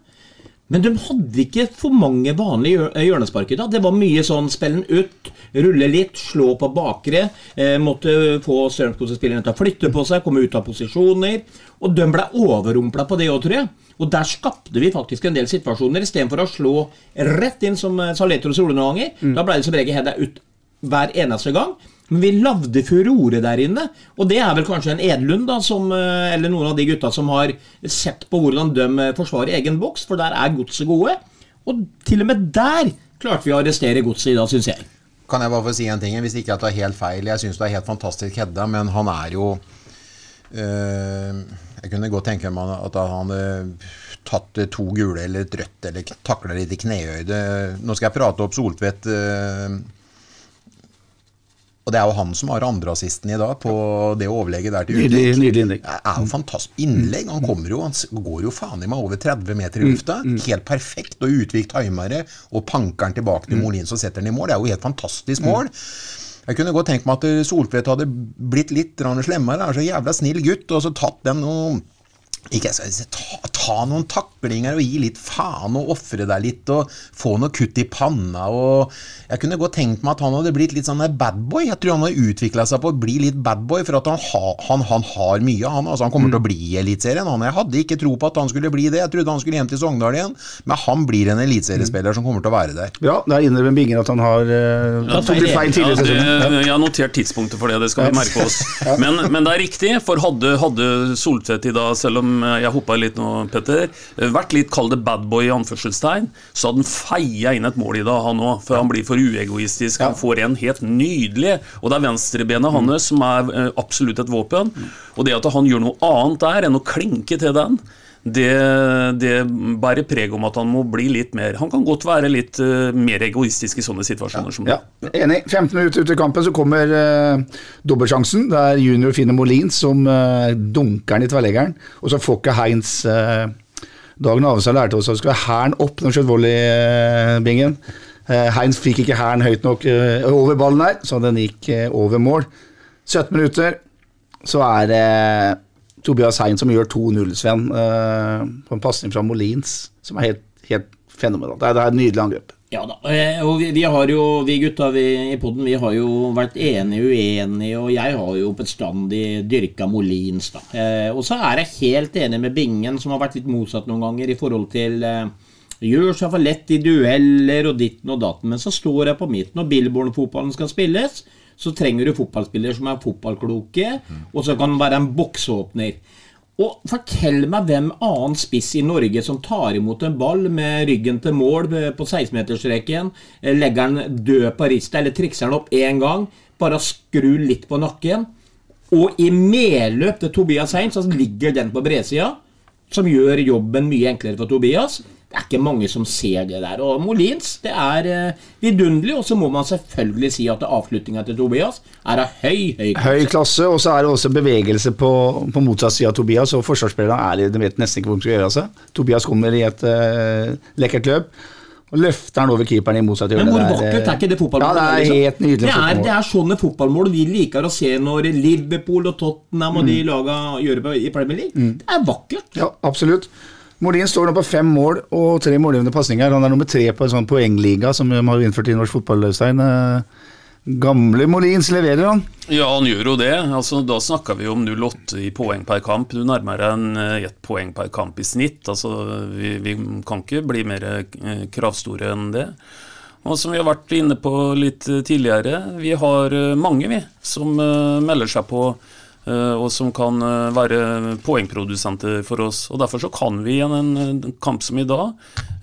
Men de hadde ikke for mange vanlige hjørnespark i dag. Det var mye sånn spille den ut, rulle litt, slå på bakre. Eh, måtte få Strømsgodset-spillerne til å flytte på seg, komme ut av posisjoner. Og de ble overrumpla på det òg, tror jeg. Og der skapte vi faktisk en del situasjoner, istedenfor å slå rett inn som Saletros gjorde noen ganger. Mm. Da ble det som regel heada ut hver eneste gang. Men vi lagde furore der inne. Og det er vel kanskje en Edlund, da, som, eh, eller noen av de gutta som har sett på hvordan de eh, forsvarer egen boks, for der er godset gode. Og til og med der klarte vi å arrestere godset i dag, syns jeg. Kan jeg bare få si en ting? Hvis ikke jeg tar helt feil. Jeg syns det er helt fantastisk Hedda, men han er jo øh, Jeg kunne godt tenke meg at han hadde tatt to gule eller et rødt eller takla litt i knehøyde. Nå skal jeg prate opp Soltvedt. Øh, og det er jo han som har andreassisten i dag på det overlegget der til Utvik. Nydelig innlegg. Det er jo fantastisk innlegg. Han kommer jo, han går jo faen i meg over 30 meter i lufta. Mm, mm. Helt perfekt. Og Utvik timer det, og panker den tilbake til mm. Molin som setter den i mål. Det er jo helt fantastisk mål. Jeg kunne godt tenkt meg at Soltvedt hadde blitt litt slemmere. Er så jævla snill gutt, og så tatt den og ikke, ta, ta, noen taklinger og gi litt faen og ofre deg litt og få noe kutt i panna. og Jeg kunne godt tenkt meg at han hadde blitt litt sånn badboy. Jeg tror han har utvikla seg på å bli litt badboy, for at han, ha, han, han, har mye. Han, altså han kommer mm. til å bli i Eliteserien. Jeg hadde ikke tro på at han skulle bli det. Jeg trodde han skulle hjem til Sogndal igjen. Men han blir en eliteseriespiller mm. som kommer til å være der. Ja, der innrømmer Bingen at han har uh, ja, litt feil tidligere ja, Jeg har notert tidspunktet for det, det skal vi merke oss. (laughs) Men, men, det er riktig, for hadde, hadde Soltvedt i dag, selv om jeg hoppa litt nå, Petter, vært litt kall det badboy i anførselstegn, så hadde han feia inn et mål i dag, han òg. For han blir for uegoistisk. Han får en helt nydelig, og det er venstrebenet hans som er eh, absolutt et våpen. Og det at han gjør noe annet der enn å klinke til den, det, det, bærer preg om at han må bli litt mer Han kan godt være litt uh, mer egoistisk i sånne situasjoner. som ja, Enig. 15 minutter ut i kampen så kommer uh, dobbeltsjansen. Det er junior Finne Molin som uh, dunker den i tverrleggeren, og så får ikke Heinz uh, Dagen Avestad lærte oss at det skulle være hæren opp når han skjøt volleybingen. Uh, Heinz fikk ikke hæren høyt nok over ballen der, så den gikk over mål. 17 minutter, så er det Tobias Hein som gjør 2-0, Sven, uh, på en pasning fra Molins, som er helt, helt fenomenalt. Det, det er et nydelig angrep. Ja da, eh, og vi, vi, har jo, vi gutta vi, i poden, vi har jo vært enige uenige, og jeg har jo bestandig dyrka Molins, da. Eh, og så er jeg helt enig med Bingen, som har vært litt motsatt noen ganger i forhold til eh, Gjør seg for lett i dueller og ditten og datten, men så står jeg på midten, og Billborn-fotballen skal spilles så trenger du fotballspillere som er fotballkloke, mm. og så kan være en boksåpner. Og Fortell meg hvem annen spiss i Norge som tar imot en ball med ryggen til mål på 16-metersstreken, eh, legger den død på ristet eller trikser den opp én gang, bare skrur litt på nakken, og i medløp til Tobias Heim, så ligger den på bredsida, som gjør jobben mye enklere for Tobias. Det er ikke mange som ser det der. Og Molins det er uh, vidunderlig. Og så må man selvfølgelig si at avslutninga til Tobias er av høy, høy klasse. Høy klasse, Og så er det også bevegelse på, på motsatt side av Tobias. Og forsvarsspillerne er de vet nesten ikke hvor de skal gjøre seg. Tobias kommer i et uh, lekkert løp. Og løfter han over keeperen i motsatt hjørne. Men hvor vakkert er ikke det fotballmålet? Ja, det er liksom? helt nydelig det er, det er sånne fotballmål vi liker å se når Liverpool og Tottenham og mm. de laga gjør det i Premier League. Mm. Det er vakkert. Ja, absolutt. Molin står nå på fem mål og tre målgivende pasninger. Han er nummer tre på en sånn poengliga som de har innført i norsk fotball. Øystein. Eh, gamle Molins leverer han? Ja, han gjør jo det. Altså, da snakker vi om 0,8 i poeng per kamp. Du nærmer deg en eh, ett poeng per kamp i snitt. Altså, vi, vi, kan ikke bli mer eh, kravstore enn det. Og som vi har vært inne på litt tidligere, vi har mange vi som melder seg på og som kan eh, være poengprodusenter for oss. Og Derfor så kan vi i en, kamp som i dag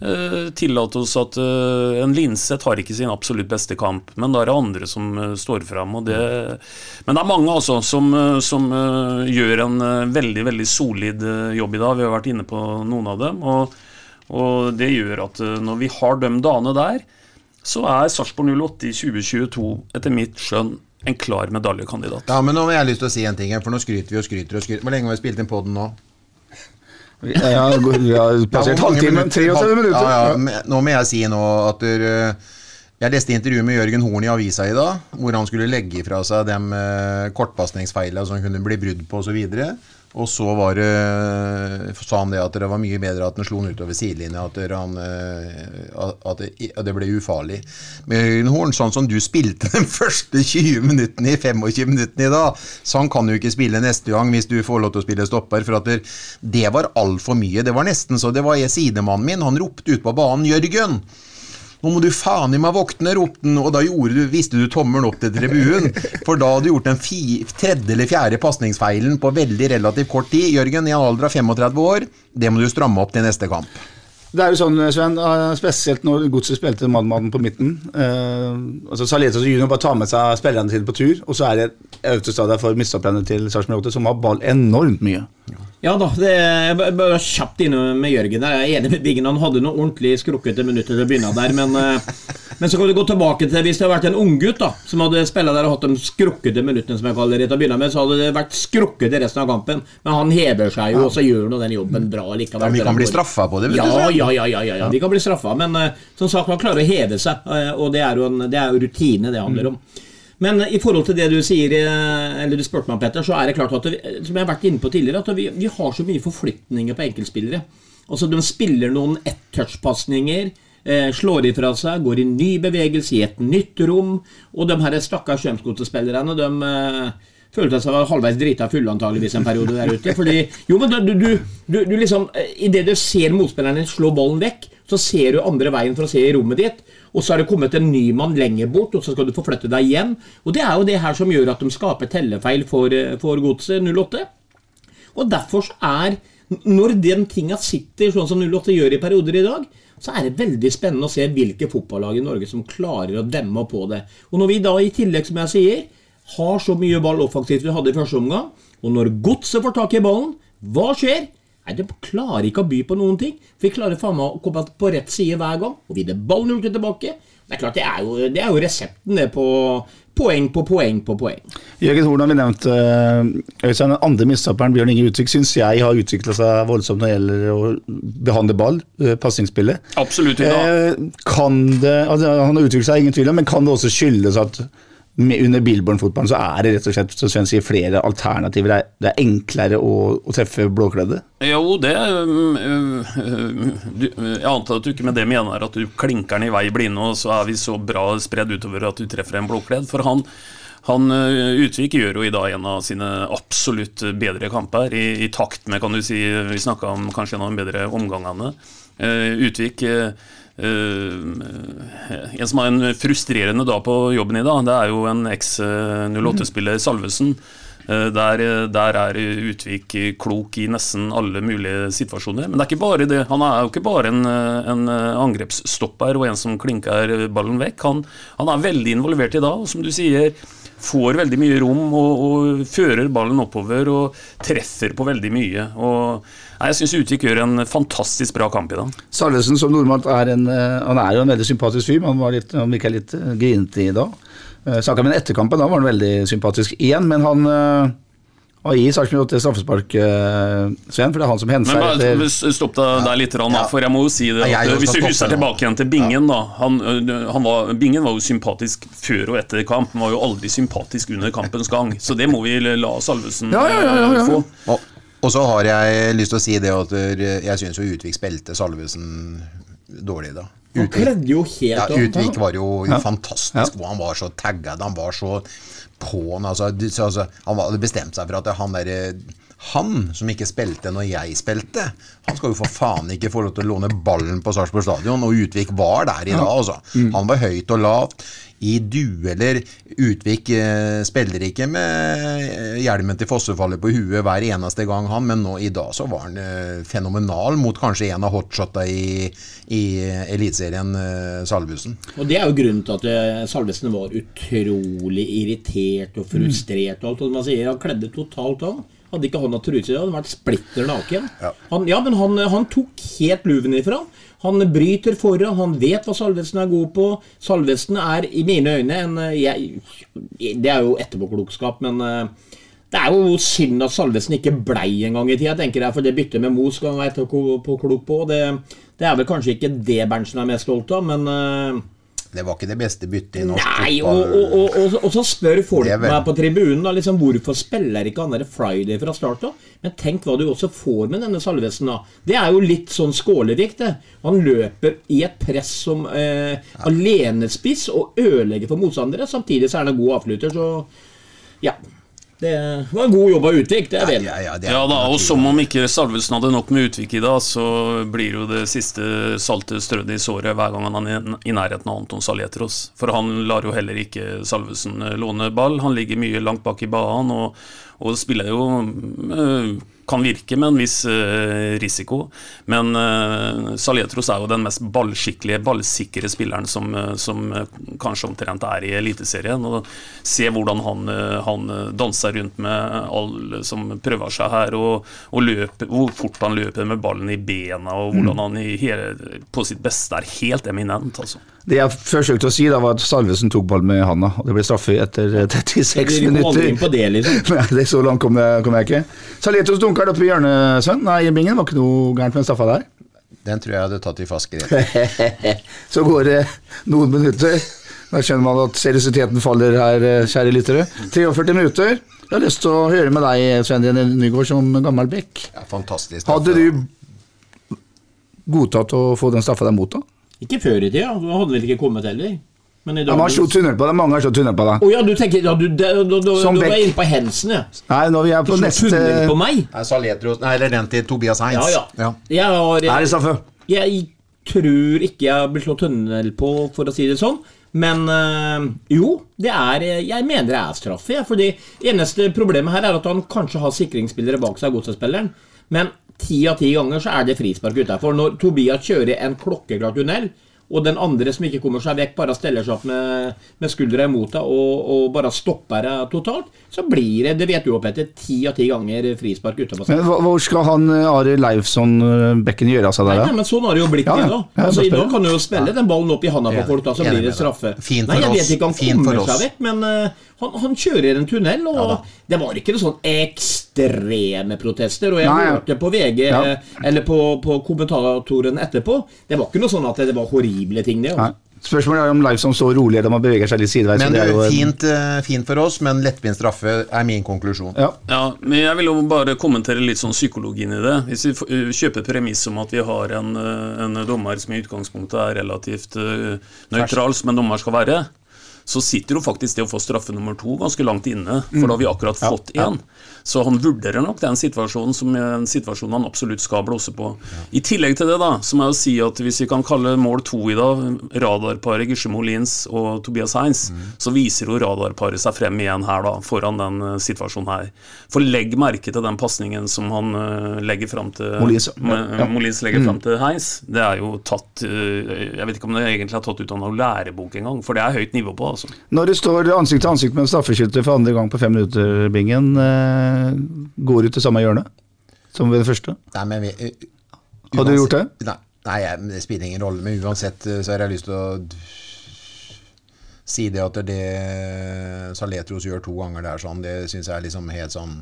eh, tillate oss at eh, en Linseth har ikke sin absolutt beste kamp, men da er det andre som eh, står fram. Men det er mange altså som, eh, som eh, gjør en eh, veldig veldig solid eh, jobb i dag. Vi har vært inne på noen av dem. og, og det gjør at eh, når vi har de dagene der, så er Sarpsborg 08 i 2022 etter mitt skjønn en klar medaljekandidat. Ja, men nå har jeg lyst til å si en ting, her, for nå skryter vi og skryter og skryter. Hvor lenge har vi spilt inn podden nå? Vi har, vi har passert halvtimen. 33 minutter. Ja, ja, nå må jeg si nå at dere eh, jeg leste intervjuet med Jørgen Horn i avisa i dag, hvor han skulle legge fra seg de uh, kortpasningsfeilene som kunne bli brudd på osv. Og så var det, sa han det at det var mye bedre at han slo den utover sidelinja, at, han, eh, at det, at det ble ufarlig. Men Jørgen Horn, sånn som du spilte (laughs) de første 20 minuttene i 25 minuttene i dag, så han kan jo ikke spille neste gang hvis du får lov til å spille stopper. For det, det var altfor mye. Det var nesten så det var jeg sidemannen min. Han ropte ut på banen 'Jørgen'! Nå må du faen i meg våkne, ropte han, og da du, viste du tommelen opp til tribunen. For da hadde du gjort den tredje eller fjerde pasningsfeilen på veldig relativt kort tid. Jørgen, i en alder av 35 år, det må du stramme opp til neste kamp. Det er jo sånn, Sven, eh, spesielt når Godset spilte mann-mann på midten. Eh, altså Saletas junior bare tar med seg spillerne sine på tur, og så er det Autostrada for midtstopperne til Sarpsborg 8, som har ball enormt mye. Ja da, det er bare- kjapt inne med Jørgen. der. Jeg er enig med Biggen. Han hadde noe ordentlig skrukkete minutter til å begynne der. Men, eh, men så kan du gå tilbake til hvis det hadde vært en unggutt som hadde spilt der og hatt de skrukkete minuttene, som jeg kaller det til å begynne med, så hadde det vært skrukkete resten av kampen. Men han hever seg jo, og så gjør han den jobben bra likevel. Ja, vi kan bli straffa på det, vet ja, du. Ja, ja, ja, ja, ja. De kan bli straffa. Men eh, som sagt, man klarer å heve seg, eh, og det er jo, en, det er jo rutine det handler om. Men i forhold til det du sier, eh, eller du spurte meg om, Petter, så er det klart at vi, som jeg har vært inne på tidligere, at vi, vi har så mye forflytninger på enkeltspillere. Altså De spiller noen ett-touch-pasninger, eh, slår ifra seg, går i ny bevegelse i et nytt rom. Og de her stakkars Strømsgodset-spillerne, de eh, følte seg halvveis drita fulle antageligvis en periode der ute. Fordi, jo, men du, du, du, du liksom Idet du ser motspilleren din slå ballen vekk, så ser du andre veien for å se i rommet ditt. Og så er det kommet en ny mann lenger bort, og så skal du forflytte deg igjen. Og det er jo det her som gjør at de skaper tellefeil for, eh, for Godset 08. Og derfor er Når den tinga sitter sånn som 08 gjør i perioder i dag, så er det veldig spennende å se hvilke fotballag i Norge som klarer å demme på det. Og når vi da i tillegg, som jeg sier, har så mye ball offensivt vi hadde i første omgang, og når Godset får tak i ballen, hva skjer? Nei, De klarer ikke å by på noen ting. For vi klarer faen meg å komme på rett side hver gang. Og vinne ballen ut og tilbake. Det er klart, det er jo, det er jo resepten det på poeng på poeng på poeng. Jørgen Horn har vi nevnt. eh, Øystein, Den andre midtstopperen, Bjørn Inge Utvik, syns jeg har utvikla seg voldsomt når det gjelder å behandle ball, uh, pasningsspillet. Absolutt. Ja. Eh, kan det, altså Han har utviklet seg, ingen tvil om, men kan det også skyldes at under Billborn-fotballen så er det rett og slett som Sven sier, flere alternativer? Det er, det er enklere å, å treffe blåkledde? Jo, det um, uh, du, Jeg antar at du ikke med det mener at du klinker den i vei blinde, og så er vi så bra spredd utover at du treffer en blåkledd. For han, han uh, Utvik gjør jo i dag en av sine absolutt bedre kamper, i, i takt med, kan du si Vi snakka om kanskje en av de bedre omgangene. Uh, Utvik uh, En som har en frustrerende dag på jobben i dag, det er jo en eks-08-spiller, Salvesen. Uh, Der, der er Utvik klok i nesten alle mulige situasjoner. Men det er ikke bare det. Han er jo ikke bare en, en angrepsstopper og en som klinker ballen vekk. Han, han er veldig involvert i dag, og som du sier, får veldig mye rom og, og fører ballen oppover og treffer på veldig mye. Og nei, Jeg syns Utvik gjør en fantastisk bra kamp i dag. Salvesen som normalt er en eh, Han er jo en veldig sympatisk fyr, men han, var litt, han virka litt eh, grinete i dag. Uh, Snakka med ham etter kampen, da var han veldig sympatisk igjen, men han har gitt Sarpsborg 8 straffespark, Sven, for det er han som henser Men bare, etter stopp deg der litt, Rann, for jeg må jo si det. At, hvis du husker tilbake igjen til Bingen, da. Han, han var, Bingen var jo sympatisk før og etter kamp, men var jo aldri sympatisk under kampens gang. Så det må vi la Salvesen Ja, ja, ja, ja, ja. få. Og, så har jeg lyst til å si det at jeg syns jo Utvik spilte Salvesen dårlig da. Han kledde jo helt Ja. Utvik var jo fantastisk. hvor Han var så taggad, han var så på'n. Altså, altså, han hadde bestemt seg for at han derre han som ikke spilte når jeg spilte, han skal jo for faen ikke få lov til å låne ballen på Sarpsborg stadion. Og Utvik var der i dag, altså. Han var høyt og lavt. i dueller. Utvik eh, spiller ikke med eh, hjelmen til fossefallet på huet hver eneste gang, han, men nå i dag så var han eh, fenomenal mot kanskje en av hotshota i, i Eliteserien, eh, Salvesen. Og Det er jo grunnen til at eh, Salvesen var utrolig irritert og frustrert. og alt, og man sier Han kledde totalt av. Hadde ikke hatt truse, hadde vært splitter naken. Ja. Han, ja, men han, han tok helt luven ifra. Han bryter foran, han vet hva Salvesen er god på. Salvesen er i mine øyne en eh, jeg, Det er jo etterpåklokskap, men eh, det er jo synd at Salvesen ikke blei en gang i tida, tenker jeg. For det byttet med Mo skal han være etterpåklok på. Det, det er vel kanskje ikke det Berntsen er mest stolt av, men uh, Det var ikke det beste byttet i norsk Nei, fotball. og, og, og, og så spør folk meg på tribunen da, liksom, hvorfor spiller ikke han der Friday fra start av? Men tenk hva du også får med denne Salvesen. da. Det er jo litt sånn skålerikt. det. Han løper i et press som eh, alenespiss og ødelegger for motstandere. Samtidig så er han en god avflytter, så ja. Det var en god jobb av Utvik, det er vel. Ja, ja, det er Ja da, og som om ikke Salvesen hadde nok med Utvik i dag, så blir jo det siste saltet strødd i såret hver gang han er i- nærheten av Anton Saljetros For han lar jo heller ikke Salvesen eh, låne ball. Han ligger mye langt bak i banen og, og spiller jo eh, kan virke med en viss eh, risiko, men uh, Saletros er jo den mest ballskikkelige, ballsikre spilleren som, eh, som eh, kanskje omtrent er i Eliteserien. Og se hvordan han, eh, han eh, danser rundt med alle som prøver seg her, og, og løper, hvor fort han løper med ballen i bena, og hvordan han i hele, på sitt beste er helt eminent. altså. Det jeg forsøkte å si, da var at Salvesen tok ball med handa, og det ble straffe etter eh, 36 Vi kom aldri inn minutter. på det, liksom. (laughs) Nei, det Så langt kom jeg, kom jeg ikke. Saletos dunker det opp i hjørnet, Sven. Nei, i bingen var ikke noe gærent med den straffa der. Den tror jeg hadde tatt i fast grep. (laughs) Så går det noen minutter. Da skjønner man at seriøsiteten faller her, eh, kjære lyttere. 43 minutter. Jeg har lyst til å høre med deg, Svendien Nygaard, som gammel bekk. Ja, fantastisk. Hadde du godtatt å få den straffa der mot, da? Ikke før i tida. Da hadde vel ikke kommet heller. Men i Ja, dag har slått tunnel på deg. Mange har slått tunnel på deg. Å ja, du tenker ja, du, da, da, da, Som da var jeg inne på Hensen, ja. Nei, nå er vi Du på slår neste tunnel på meg? Nei, Saletros, nei, eller den til Tobias Ja, Heinz. ja. Jeg, har, jeg, Nei, straffe? jeg tror ikke jeg blir slått tunnel på, for å si det sånn. Men øh, jo, det er Jeg mener det er straffe. Ja, fordi eneste problemet her er at han kanskje har sikringsspillere bak seg, godsetspilleren. Men ti av ti ganger så er det frispark utafor. Når Tobias kjører en klokkeklar tunnel, og den andre som ikke kommer seg vekk, bare steller seg opp med, med skuldra imot deg og, og bare stopper deg totalt, så blir det, det vet du òg Petter, ti av ti ganger frispark utafor. Men hvor skal han eh, Ari Leifsson eh, Bekken gjøre av seg der, Nei, da? men sånn har det jo blitt Ja, i ja. dag. Altså, I dag kan du jo spille den ballen opp i handa på folk, da, så blir det straffe. Fint Nei, jeg vet ikke om han kommer seg vekk, men eh, han, han kjører en tunnel, og ja, det var ikke noe sånn ekstreme protester. Og jeg Nei, hørte på VG, Ja. eh, eller på, på kommentatoren etterpå, det var ikke noe sånn at det var horrible ting, det. Nei. Altså. Spørsmålet er om Leifson så rolig eller om han beveger seg litt sideveis. Men det er jo fint, eh, fint for oss, men lettvint straffe er min konklusjon. Ja. Ja, men jeg vil jo bare kommentere litt sånn psykologien i det. Hvis vi uh, kjøper premiss om at vi har en, en dommer som i utgangspunktet er relativt nøytral, som en dommer skal være, så sitter jo faktisk det å få straffe nummer to ganske langt inne, for da har vi akkurat fått én. Så han vurderer nok den situasjonen som en situasjon han absolutt skal blåse på. I tillegg til det, da, så må jeg jo si at hvis vi kan kalle mål to i dag radarparet Gisje Molins og Tobias Heinz, så viser jo radarparet seg frem igjen her, da, foran den eh, situasjonen her. For legg merke til den pasningen som han uh, legger fram til Molins, ja. Ja. Molins legger fram til Heinz. Det er jo tatt uh, Jeg vet ikke om det egentlig er tatt ut av noen lærebok engang, for det er høyt nivå på, altså. Når du står ansikt til ansikt med en straffeskytter for andre gang på fem minutter, Bingen, eh, går ut til samme hjørne som ved det første? Nei, men vi, eh, Hadde du gjort det? Nei, nei, det spiller ingen rolle, men uansett eh, så har jeg lyst til å si det at det Saletros gjør to ganger der, sånn, det syns jeg er liksom helt sånn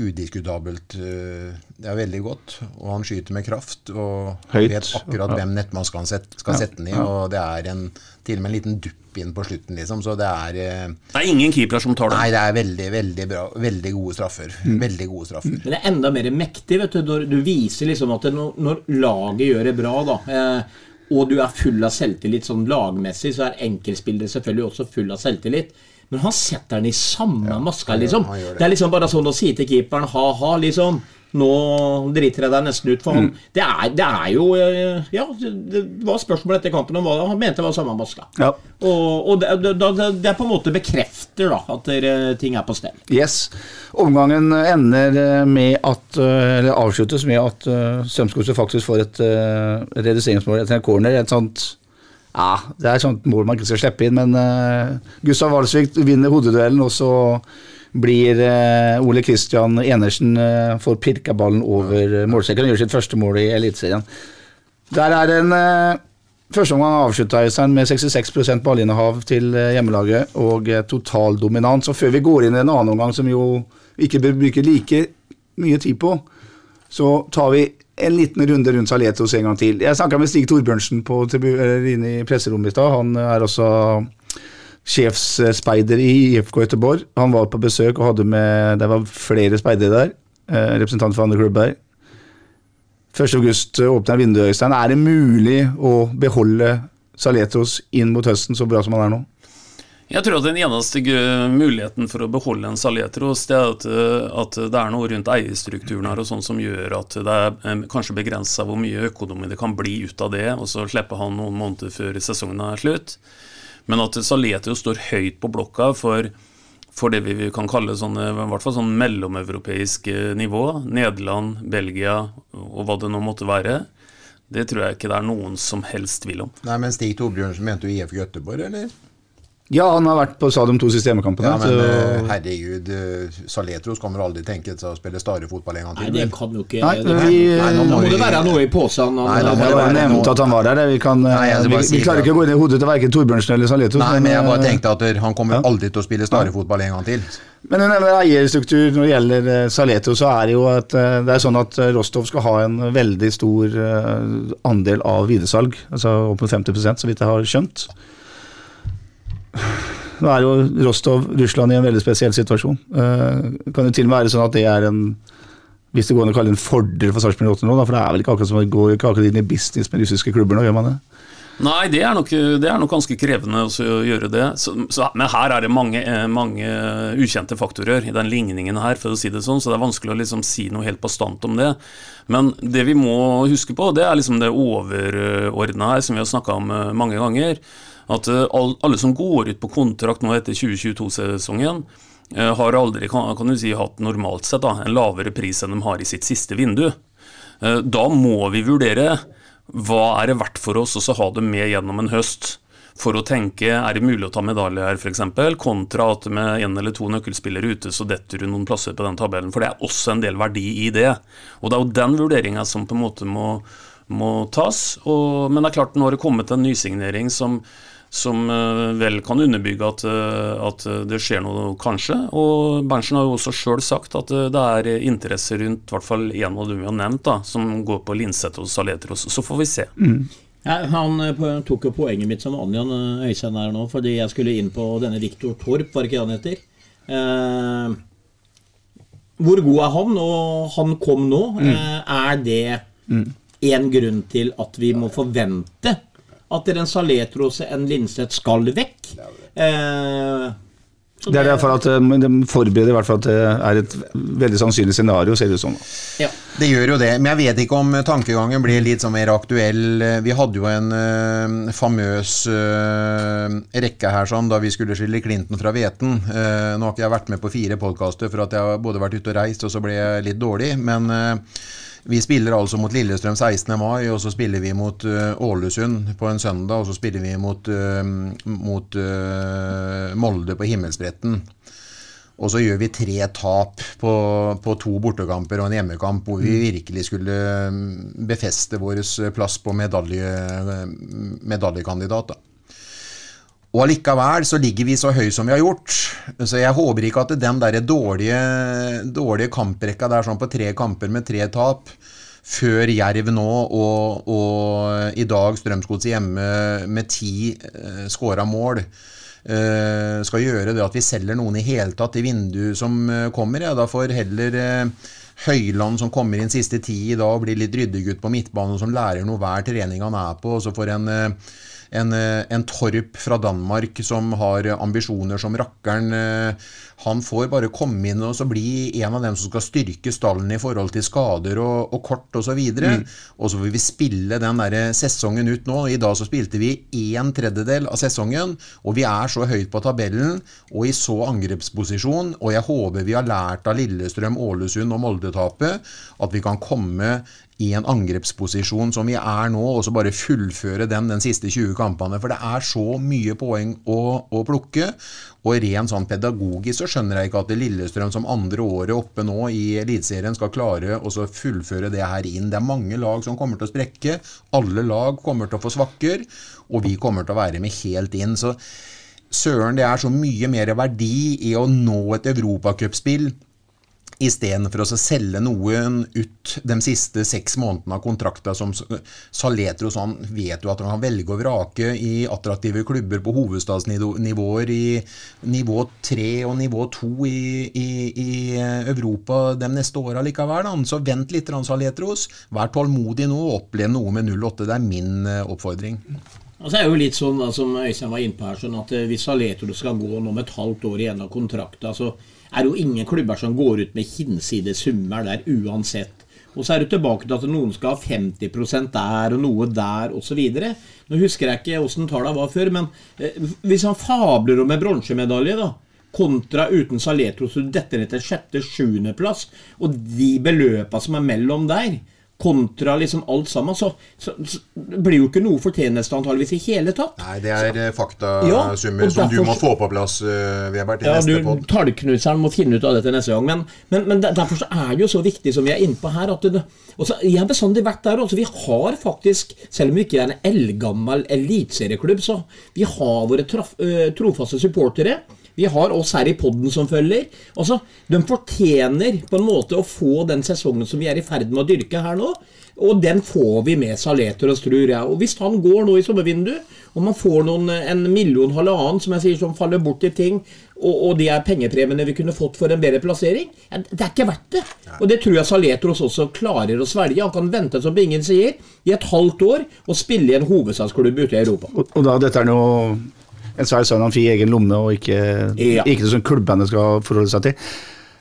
udiskutabelt. eh, Det er veldig godt, og han skyter med kraft og Høyt. vet akkurat hvem nettmann skal, sette, skal sette den i, og det er en, til og med en liten dupp inn på slutten, liksom, så det er eh, Det er ingen keeper som tar det. Nei, det er veldig, veldig bra. Veldig gode straffer. Veldig gode straffer. Men det er enda mer mektig vet du, når du viser liksom at det, når, når laget gjør det bra, da, eh, og du er full av selvtillit sånn lagmessig, så er enkeltspillere selvfølgelig også full av selvtillit. Men han setter den i samme maska, liksom. han gjør det. det er liksom bare sånn å si til keeperen ha-ha, liksom. Nå driter jeg deg nesten ut, for han det, er, det er jo eh, Ja, det var spørsmål etter kampen om hva han mente var samme maska. Ja. Og, og det, det, det, det på en måte bekrefter da at dere- ting er på stell. Yes. Omgangen ender eh, med at eh, Eller avsluttes med at uh, Strømsgodset faktisk får et uh, reduseringsmål etter en corner. Et sånt Ja, det er sånt mål man ikke skal slippe inn, men uh, Gustav Walsvik vinner hodeduellen, og så blir uh, Ole Kristian Enersen uh, får pirka ballen over uh, og gjør sitt første mål i Eliteserien. Der er en uh, Første omgang avslutta Øystein med 66% ballinnehav til hjemmelaget og total dominans. Og før vi går inn i en annen omgang som jo ikke bør bruke like mye tid på, så tar vi en liten runde rundt Saletos en gang til. Jeg snakka med Stig Torbjørnsen på, inne i presserommet i stad. Han er også sjefsspeider i IFK Göteborg. Han var på besøk og hadde med Det var flere speidere der. Representant Representanter for andre klubber. 1. august åpner vinduet, Øystein. Er det mulig å beholde Saletos inn mot høsten så bra som han er nå? Jeg tror at den eneste muligheten for å beholde en Saletros, det er at, eh, at det er noe rundt eierstrukturen her og sånn som gjør at det er eh, kanskje begrensa hvor mye økonomi det kan bli ut av det, og så slipper han noen måneder før sesongen er slutt. Men at Saletros står høyt på blokka for, for det vi kan kalle sånn, eh, i hvert fall sånn mellomeuropeisk nivå, Nederland, Belgia og hva det nå måtte være, det tror jeg ikke det er noen som helst tvil om. Nei, men Stig Torbjørnsen mente jo IF Göteborg, eller? Ja, han har vært på stadion to systemkampene. Ja, men så- eh, herregud, Saletros Saletros kommer aldri tenke seg å spille Stare-fotball en gang til? Nei, det vel? kan jo ikke Nei, det, vi- Nei, nå må må det være noe i posen. Nei, da må det være nevnte at han var der. Vi, kan, Nei, jeg vi, vi klarer ikke å gå inn i hodet til verken Torbjørnsen eller Saletros. Nei, men jeg bare eh, tenkte at han kommer aldri til å spille Stare-fotball en gang til. Men gjelder eierstruktur når det gjelder eh, så er det jo at eh, det er sånn at eh, Rostov skal ha en veldig stor eh, andel av videresalg. Altså opp mot 50% så vidt jeg har skjønt. Nå er jo Rostov Russland i en veldig spesiell situasjon. Eh, kan jo til og med være sånn at det er en hvis det går an å kalle det en fordel for Sarpsborg 8 nå, for det er vel ikke akkurat som å gå ikke akkurat inn i business med russiske klubber nå, gjør man det? Nei, det er nok, det er nok ganske krevende å gjøre det. Så, så, men her er det mange, eh, mange ukjente faktorer i den ligningen her, for å si det sånn, så det er vanskelig å liksom si noe helt bastant om det. Men det vi må huske på, det er liksom det overordna her, som vi har snakka om eh, mange ganger. At eh, alle som går ut på kontrakt nå etter 2022-sesongen, eh, har aldri kan, du si, hatt normalt sett da, en lavere pris enn de har i sitt siste vindu. Eh, Da må vi vurdere hva er det verdt for oss å ha det med gjennom en høst. For å tenke er det mulig å ta medalje her, f.eks., kontra at med én eller to nøkkelspillere ute, så detter du noen plasser på den tabellen. For det er også en del verdi i det. Og det er jo den vurderinga som på en måte må, må tas. Og, men det er klart, nå har det kommet en nysignering som, som eh, vel kan underbygge at, eh, at det skjer noe, kanskje. Og Berntsen har jo også sjøl sagt at eh, det er interesse rundt i hvert fall en av dem vi har nevnt, da, som går på Linseth og Saletros. Så får vi se. Ja, han tok jo poenget mitt som vanlig, han Øystein her nå, fordi jeg skulle inn på denne Viktor Torp, var det ikke han heter? Eh, hvor god er han, og han kom nå? Eh, er det en grunn til at vi må forvente at en Saletros, en Linseth, skal vekk? Eh, Det er derfor at eh, de forbereder i hvert fall at det er et veldig sannsynlig scenario, ser det ut som. ja. Det gjør jo det, men jeg vet ikke om tankegangen blir litt sånn mer aktuell. Vi hadde jo en øh, famøs øh, rekke her sånn da vi skulle skille Clinton fra hveten. Eh, nå har ikke jeg vært med på fire podkaster for at jeg har både vært ute og reist, og så ble jeg litt dårlig. Men vi spiller altså mot Lillestrøm 16. mai, og så spiller vi mot uh, Ålesund på en søndag, og så spiller vi mot, uh, mot uh, Molde på Himmelsbretten. Og så gjør vi tre tap på, på to bortekamper og en hjemmekamp hvor vi virkelig skulle mm, befeste vår plass på medalje, medaljekandidat. Da. Og allikevel så ligger vi så høy som vi har gjort. Så jeg håper ikke at den der dårlige, dårlige kamprekka der sånn på tre kamper med tre tap før Jerv nå og, og i dag Strømsgods hjemme med ti eh, skåra mål eh, skal gjøre det at vi selger noen i hele tatt i vinduet som eh, kommer. Ja, da får heller eh, Høyland som kommer inn siste ti i dag, blir litt ryddegutt på midtbanen som lærer noe hver trening han er på. og så får en eh, en, eh, en Torp fra Danmark som har ambisjoner som rakkeren. eh, Han får bare komme inn og så bli en av dem som skal styrke stallen i forhold til skader og, og kort osv. Og, så videre. og så vil vi spille den der sesongen ut nå. I dag så spilte vi en tredjedel av sesongen, og vi er så høyt på tabellen og i så angrepsposisjon. Og jeg håper vi har lært av Lillestrøm, Ålesund og Molde-tapet at vi kan komme i en angrepsposisjon som vi er nå, og så bare fullføre den den siste 20 kampene. For det er så mye poeng å, å plukke. Og rent sånn pedagogisk så skjønner jeg ikke at Lillestrøm som andre året oppe nå i Eliteserien skal klare å fullføre det her inn. Det er mange lag som kommer til å sprekke. Alle lag kommer til å få svakker, og vi kommer til å være med helt inn. Så søren, det er så mye mer verdi i å nå et europacupspill istedenfor å selge noen ut de siste seks månedene av kontrakta som Saletros han vet jo at han kan velge og vrake i attraktive klubber på hovedstadsnivåer i nivå 3 og nivå 2 i, i, i Europa de neste åra likevel. Da. Så vent litt, Saletros. Vær tålmodig nå og opplev noe med 08. Det er min oppfordring. oppfordring. Altså er jo litt sånn da, som Øystein var inne på her, sånn at eh, hvis Saletro skal gå nå med et halvt år igjen av kontrakta, så er jo ingen klubber som går ut med hinsides summer der uansett. Og så er det tilbake til at noen skal ha 50 der og noe der osv. Nå husker jeg ikke åssen tallene var før, men eh, hvis han fabler om en bronsemedalje, da kontra uten Saletro, så detter ned til sjette-sjuendeplass, og de beløpa som er mellom der, kontra liksom alt sammen, så, så, så blir jo ikke noe fortjeneste antageligvis i hele tatt. Nei, det er eh, Ja, faktasummer og som du må få på plass, uh, Weber, til Ja, neste du, podd. Tallknuseren må finne ut av dette neste gang. Men, men, men derfor så er det jo så viktig som vi er inne på her at det, også, Jeg har bestandig vært der også. Vi har faktisk, selv om vi ikke er en eldgammel eliteserieklubb, så vi har våre traf, uh, trofaste supportere. Vi har oss her i podden som følger. Altså, De fortjener på en måte å få den sesongen som vi er i ferd med å dyrke her nå. Og den får vi med Saletros, tror jeg. Og hvis han går nå i sommervinduet, og man får noen, en million, halvannen, som jeg sier, som faller bort i ting, og, og de er pengepremiene vi kunne fått for en bedre plassering, ja, det er ikke verdt det. Og det tror jeg Saletros også klarer å svelge. Han kan vente, som Bingen sier, i et halvt år og spille i en hovedstadsklubb ute i Europa. Og, og da dette er noe en svær får i egen lomme, og ikke, Ja. ikke det som klubbene skal forholde seg til.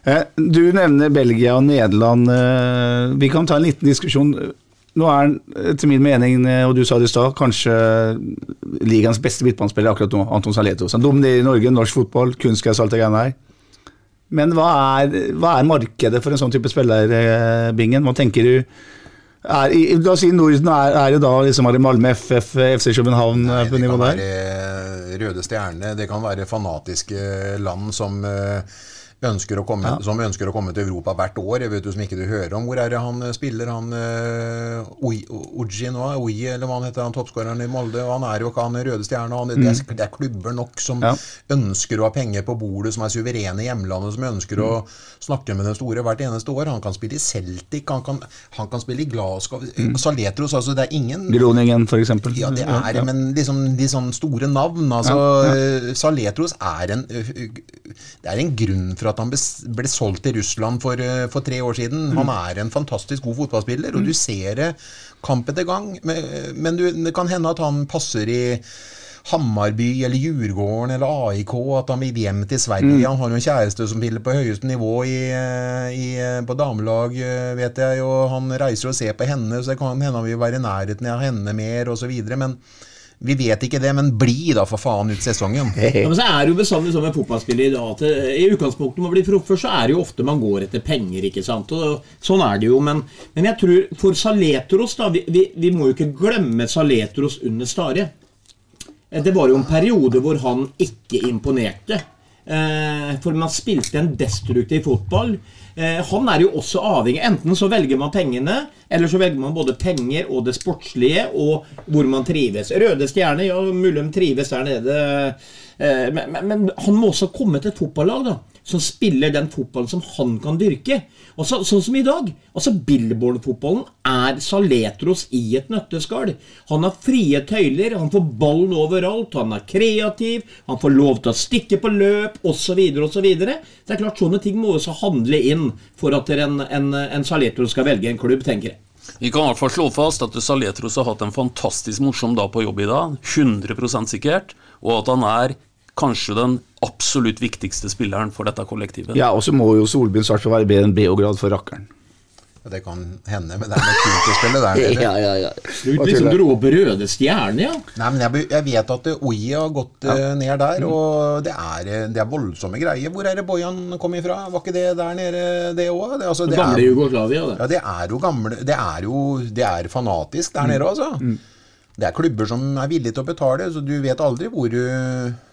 Eh, Du nevner Belgia og Nederland. eh, Vi kan ta en liten diskusjon. Nå er han, etter min mening, eh, og du sa det i stad, kanskje ligaens beste midtbanespiller akkurat nå, Anton Saletos. Han dominerer i Norge, norsk fotball, kunstgress, alt det greiene her. Men hva er, hva er markedet for en sånn type spiller, eh, Bingen? Hva tenker du? Er, la oss si Norden, er, er det da liksom er det Malmö FF, FC København Nei, nivå på det nivå kan der? være Røde Stjerne, det kan være fanatiske land som eh, ønsker komme, som ønsker å komme til Europa hvert år. Jeg vet du som ikke du hører om. Hvor er det han eh, spiller? Han Uji Oji nå? Oji, eller hva han heter, han toppskåreren i Molde. og Han er jo ikke han Røde Stjerne. Han, det, det er klubber nok som Ja. ønsker å ha penger på bordet, som er suverene i hjemlandet, som ønsker å snakke med den store hvert eneste år. Han kan spille i Celtic, han kan, han kan spille i Glasgow. Saletros, altså det er ingen Groningen, for eksempel. ja, det er det, men liksom de sånne store navn altså, eh, Saletros er en Det er en grunn for at han ble solgt til Russland for, for tre år siden. Han er en fantastisk god fotballspiller, og du ser det kamp etter gang. Men, men du, det kan hende at han passer i Hammarby eller Djurgården eller AIK, at han vil hjem til Sverige. Han har jo en kjæreste som spiller på høyeste nivå i, eh, i, på damelag, eh, vet jeg, og han reiser og ser på henne, så det kan hende han vil være i nærheten av henne mer, osv. Men vi vet ikke det, men bli da for faen ut sesongen. Ja, men så er det jo bestandig sånn med fotballspillere i dag at eh, i utgangspunktet man blir proffer, så er det jo ofte man går etter penger, ikke sant. Og sånn er det jo. Men, men jeg tror for Saletros, da vi, vi, vi må jo ikke glemme Saletros under Stare. Eh, Det var jo en periode hvor han ikke imponerte. Eh, for man spilte en destruktiv fotball. Eh, han er jo også avhengig. Enten så velger man pengene, eller så velger man både penger og det sportslige, og hvor man trives. Røde Stjerne, ja, mulig de trives der nede. Eh, men, men, men han må også komme til et fotballag da, som spiller den fotballen som han kan dyrke. Og så, sånn som i dag. altså Billboard-fotballen er Saletros i et nøtteskall. Han har frie tøyler, han får ballen overalt, han er kreativ, han får lov til å stikke på løp osv. osv. Det er klart Sånne ting må også handle inn for at en, en, en Saletros skal velge en klubb, tenker jeg. Vi kan i hvert fall slå fast at Saletros har hatt en fantastisk morsom dag på jobb i dag. 100% sikkert. Og at han er kanskje den absolutt viktigste spilleren for dette kollektivet. Ja, og så må jo Solbyen å være bedre enn Beograd for rakkeren. Ja, Det kan hende, men det er nok kult å spille der. (laughs) Ja, ja, ja. Du liksom dro opp røde stjerne, ja. Nei, men jeg, jeg vet at OI har gått eh, ned der, og det er, eh, det er voldsomme greier. Hvor er det Bojan kom ifra? Var ikke det der nede, det òg? Det, altså, det, Gamle Jugoslavia, det. ja, det er jo gamle Det er jo det er fanatisk der nede, altså. Det er klubber som er villige til å betale, så du vet aldri hvor du,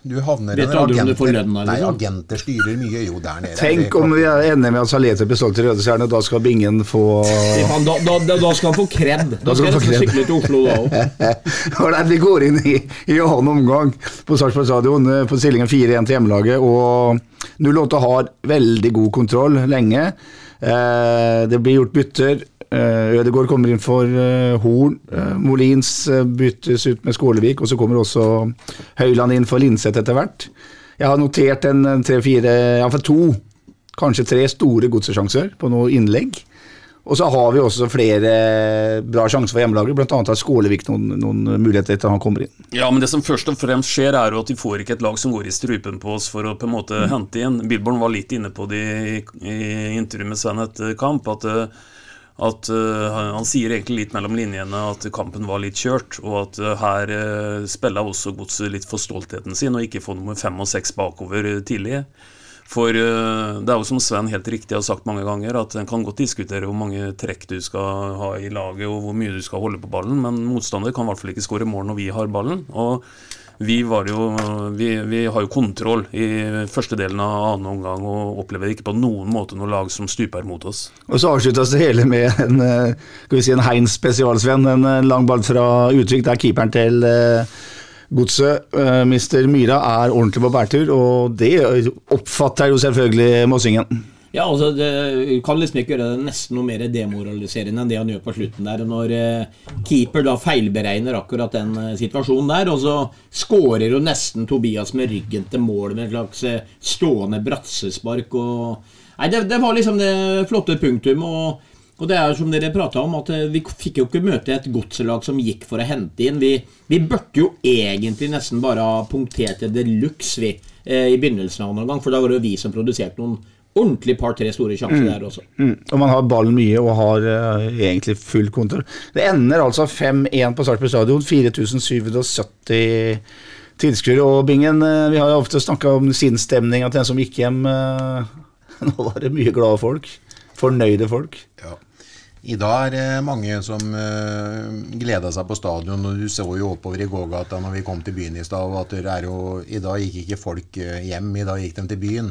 du havner. Vet du aldri om du får lønna, Nei, liksom. agenter styrer mye. Jo, der nede. Tenk om vi ender med at Saletro blir solgt til Rødestjerne, da skal Bingen få Da, da, da, da skal han få kred. Da skal skal han få kred. sykle til Oslo da òg. (laughs) Vi går inn i, i annen omgang på Sarpsborg stadion eh, på stillingen 4-1 til hjemmelaget. Og 08 har veldig god kontroll lenge. Eh, det blir gjort bytter. Eh, Ødegaard kommer inn for eh, Horn. Eh, Molins byttes ut med Skålevik, og så kommer også Høyland inn for Linseth etter hvert. Jeg har notert en tre-fire, iallfall to, kanskje tre store godsesjanser på noe innlegg. Og så har vi også flere bra sjanser for hjemmelaget, bl.a. har Skålevik noen, noen muligheter etter han kommer inn. Ja, men det som først og fremst skjer, er jo at vi får ikke et lag som går i strupen på oss for å på en måte hente inn. Billborn var litt inne på det i, i intervjuet med Sven etter kamp, at, eh, at uh, han- sier egentlig litt mellom linjene at kampen var litt kjørt, og at uh, her uh, spiller også Godset litt for stoltheten sin, og ikke få nummer fem og seks bakover eh, tidlig. For uh, det er jo som Sven helt riktig har sagt mange ganger, at en kan godt diskutere hvor mange trekk du skal ha i laget og hvor mye du skal holde på ballen, men motstander kan i hvert fall ikke skåre mål når vi har ballen. Og vi, jo, vi, vi har jo kontroll i første delen av annen omgang og opplever ikke på noen måte noe lag som stuper mot oss. Og så avsluttes det hele med en, eh, si en Heins spesialsvenn, en eh, lang ball fra Utvik, der keeperen til eh, Godset, eh, Mr. Myra, er ordentlig på bærtur, og det oppfatter jo selvfølgelig Mossingen. Ja, altså, det kan liksom ikke gjøre det nesten noe mer demoraliserende enn det han gjør på slutten der. Når eh, keeper da feilberegner akkurat den eh, situasjonen der, og så skårer jo nesten Tobias med ryggen til mål med en slags eh, stående bratsespark. og... Nei, det, det var liksom det flotte punktum. og og det er som dere prata om, at vi fikk jo ikke møte et godselag som gikk for å hente inn. Vi, vi burde jo egentlig nesten bare ha punktert det de luxe, vi, eh, i begynnelsen av noen gang. For da var det jo vi som produserte noen ordentlig par-tre store sjanser der også. Mm. Og man har ballen mye og har uh, egentlig full kontroll. Det ender altså 5-1 på Sarpsborg stadion. 4770 tilskuere. Og Bingen, uh, vi har jo ofte snakka om sinnsstemninga til den som gikk hjem. Uh, (laughs) Nå var det mye glade folk. Fornøyde folk. Ja. I dag er det mange som uh, gleda seg på stadion, og du så jo oppover i gågata når vi kom til byen i stad, at er jo, i dag gikk ikke folk hjem, i dag gikk de til byen.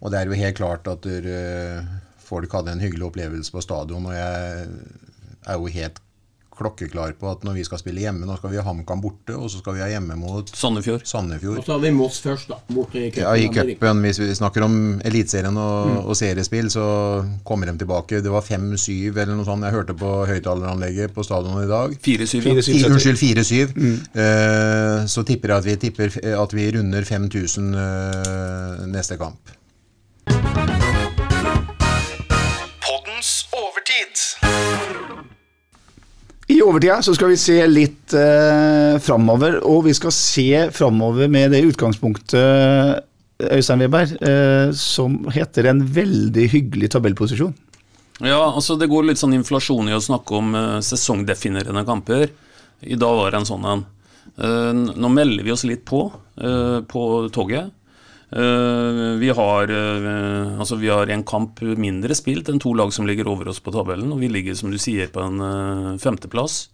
Og det er jo helt klart at eh, folk hadde en hyggelig opplevelse på stadion, og jeg er jo helt klokkeklar på at når vi skal spille hjemme, nå skal vi ha HamKam borte, og så skal vi ha hjemme mot Sandefjord. Sandefjord. Og så har vi Moss først, da. Borte i cupen. Ja, i cupen, hvis vi snakker om Eliteserien og, og seriespill, så kommer de tilbake. Det var 5-7 eller noe sånt jeg hørte på høyttaleranlegget på stadionet i dag. 4-7. ja. 4-7. Fi- Unnskyld, 4-7. Eh, så tipper jeg at vi tipper at vi runder 5000 eh, neste kamp. I overtida så skal vi se litt eh, framover, og vi skal se framover med det utgangspunktet, Øystein Weber, eh, som heter en veldig hyggelig tabellposisjon. Ja, altså det går litt sånn inflasjon i å snakke om eh, sesongdefinerende kamper. I dag var det en sånn en. Eh, nå melder vi oss litt på eh, på toget. Eh, vi, har, eh, altså vi har en kamp mindre spilt enn to lag som ligger over oss på tabellen, og vi ligger som du sier på en eh, femteplass.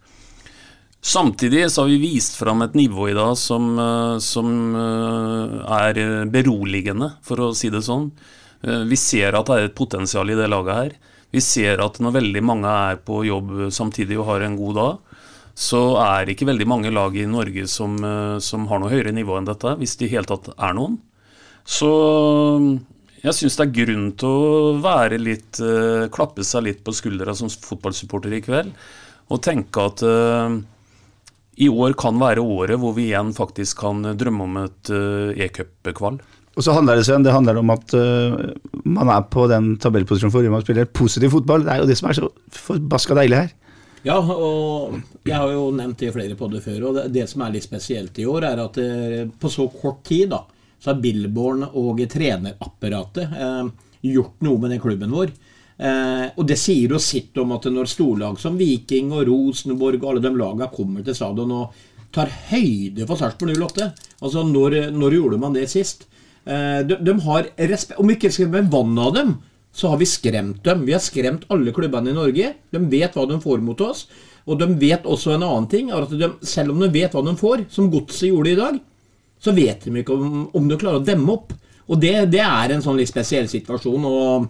Samtidig så har vi vist fram et nivå i dag som, som er beroligende, for å si det sånn. Vi ser at det er et potensial i det laget her. Vi ser at når veldig mange er på jobb samtidig og har en god dag, så er det ikke veldig mange lag i Norge som, som har noe høyere nivå enn dette, hvis det i hele tatt er noen. Så jeg syns det er grunn til å være litt uh, Klappe seg litt på skuldra som fotballsupporter i kveld, og tenke at uh, i år kan være året hvor vi igjen faktisk kan drømme om et uh, e-cup-kval. Og så handler det, Sven, det handler om at man er på den tabellposisjonen forrige man spiller positiv fotball. Det er jo det som er så forbaska deilig her. Ja, og jeg har jo nevnt det i flere podder før, og det, det som er litt spesielt i år, er at på så kort tid da, så har Billborn og trenerapparatet eh, gjort noe med den klubben vår. Eh, og det sier jo sitt om at når storlag som Viking og Rosenborg og alle de lagene kommer til stadion og tar høyde for Sarpsborg 08 Altså, når, når gjorde man det sist? Eh, de, de har respekt Om vi ikke skal av dem, så har vi skremt dem. Vi har skremt alle klubbene i Norge. De vet hva de får mot oss. Og de vet også en annen ting, at de, selv om de vet hva de får, som Godset gjorde i dag, så vet de ikke om, om du klarer å demme opp. Og det, det er en sånn litt spesiell situasjon. og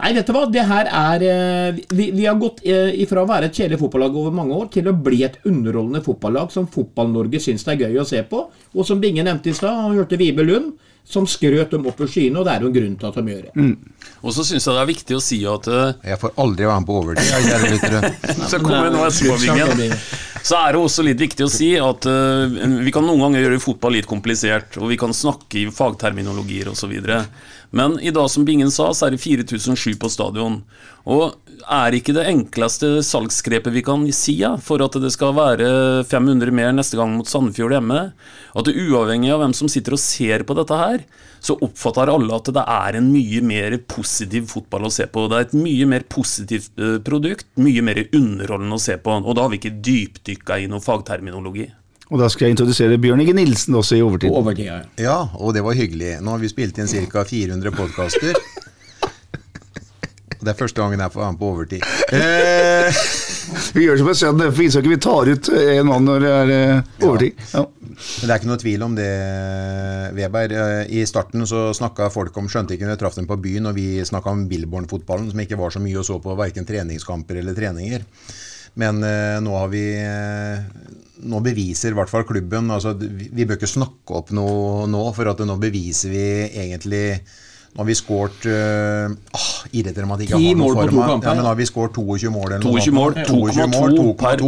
Nei, vet du hva, det her er eh, Vi, vi har gått eh, ifra å være et kjedelig fotballag over mange år til å bli et underholdende fotballag som Fotball-Norge syns det er gøy å se på. Og som Binge nevnte i stad, han hørte Vibe Lund, som skrøt dem opp på skyene, og det er jo en grunn til at de gjør det. Og så syns jeg det er viktig å si at uh, Jeg får aldri være med på overtid, kjære lyttere. (laughs) Så kommer nå SV-vingen. Så er det også litt viktig å si at uh, vi kan noen ganger gjøre fotball litt komplisert, og vi kan snakke i fagterminologier osv. Men i dag, som Bingen sa, så er det 4007 på stadion. Og er ikke det enkleste salgsgrepet vi kan si ja, for at det skal være 500 mer neste gang mot Sandefjord hjemme, at det uavhengig av hvem som sitter og ser på dette her, så oppfatter alle at det er en mye mer positiv fotball å se på. Det er et mye mer positivt eh, produkt, mye mer underholdende å se på. Og da har vi ikke dypdykka i noe fagterminologi. Og da skal jeg introdusere Bjørn Inge Nilsen også i overtid. Overtid, ja. Ja, og det var hyggelig. Nå har vi spilt inn ca. 400 podkaster. Det er første gangen jeg får være med på overtid. Eh, Vi gjør det som jeg sønn, for ishockey, vi tar ut en mann når det er eh, overtid. Ja. Men det er ikke noe tvil om det, Weber. Eh, I starten så snakka folk om Skjønte ikke når jeg traff dem på byen, og vi snakka om Billborn-fotballen, som ikke var så mye å så på verken treningskamper eller treninger. Men eh, nå har vi eh, Nå beviser i hvert fall klubben altså, Vi bør ikke snakke opp noe nå, for at nå beviser vi egentlig nå har vi skåret uh, ah, Irriterer meg at ikke har noen form. Ja, men nå har vi skåret 22 mål eller 22 mål, 22 mål, 2,2 per.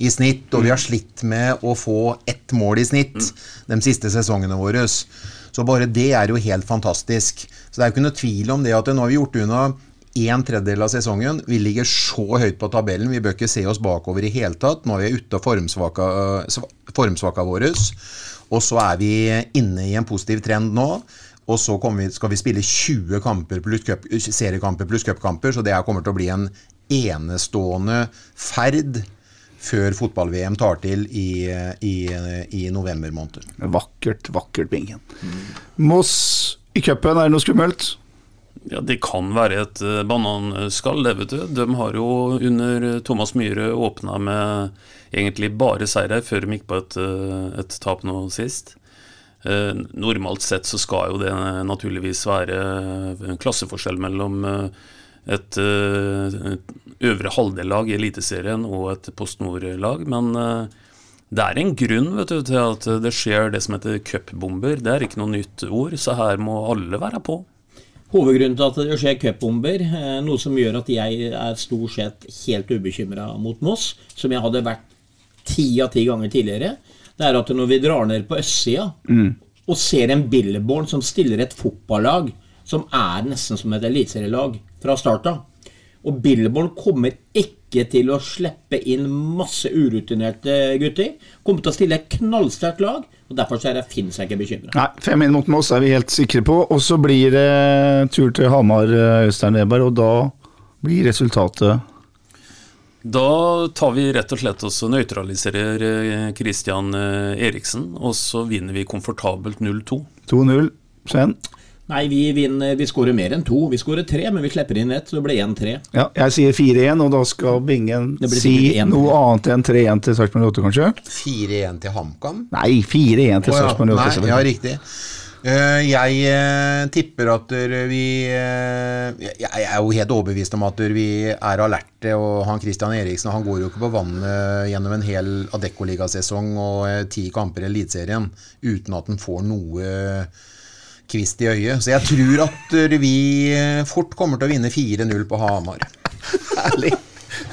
i snitt, og vi har slitt med å få ett mål i snitt de siste sesongene våre. Så bare det er jo helt fantastisk. Så det er jo ikke noe tvil om det at nå har vi gjort unna en tredjedel av sesongen. Vi ligger så høyt på tabellen, vi bør ikke se oss bakover i hele tatt. Nå er vi ute av formsvaka, formsvaka våre. Og så er vi inne i en positiv trend nå. Og så vi, skal vi spille 20 kamper pluss cup, seriekamper pluss cupkamper, så det her kommer til å bli en enestående ferd før fotball-VM tar til i, i, i november måned. Vakkert, vakkert, Bingen. Moss i cupen, er det noe skummelt? Ja, Det kan være et eh, bananskall, det, vet du. De har jo under Thomas Myhre åpna med egentlig bare seire før de gikk på et, eh, et tap nå sist. Eh, normalt sett så skal jo det naturligvis være en klasseforskjell mellom eh, et eh, øvre halvdel-lag i Eliteserien og et Post Nord-lag, men eh, det er en grunn du, til at det skjer det som heter cupbomber. Det er ikke noe nytt ord, så her må alle være på. Hovedgrunnen til at det skjer cupbomber, eh, noe som gjør at jeg er stort sett helt ubekymra mot Moss, som jeg hadde vært ti av ti ganger tidligere, det er at når vi drar ned på østsida og ser en Billborn som stiller et fotballag som er nesten som et eliteserielag fra starten, og Billborn kommer ikke til å slippe inn masse urutinerte gutter. Kommer til å stille et knallsterkt lag, og derfor så er jeg, finnes jeg ikke bekymra. Nei, fem inn mot Moss er vi helt sikre på. Og så blir det tur til Hamar, eh, Øystein Weber, og da blir resultatet Da tar vi rett og slett også nøytraliserer eh, Christian eh, Eriksen, og så vinner vi komfortabelt 0-2. 2-0. Sven? Nei, vi vinner, vi skårer mer enn to. Vi skårer tre, men vi slipper inn ett, så det blir 1-3. Ja, jeg sier 4-1, og da skal Bingen si sikkert 1-3. noe annet enn 3-1 til Sarpsborg 8, kanskje? 4-1 til HamKam. Nei, 4-1 til ja, Sarpsborg 8. Nei, ja, riktig. Eh, jeg eh, tipper at vi eh, jeg, jeg er jo helt overbevist om at vi er alerte. Og han Christian Eriksen han går jo ikke på vannet gjennom en hel Adecco-ligasesong og ti kamper i Eliteserien uten at han får noe kvist i øyet. Så jeg tror at vi eh, fort kommer til å vinne 4-0 på Hamar. Herlig.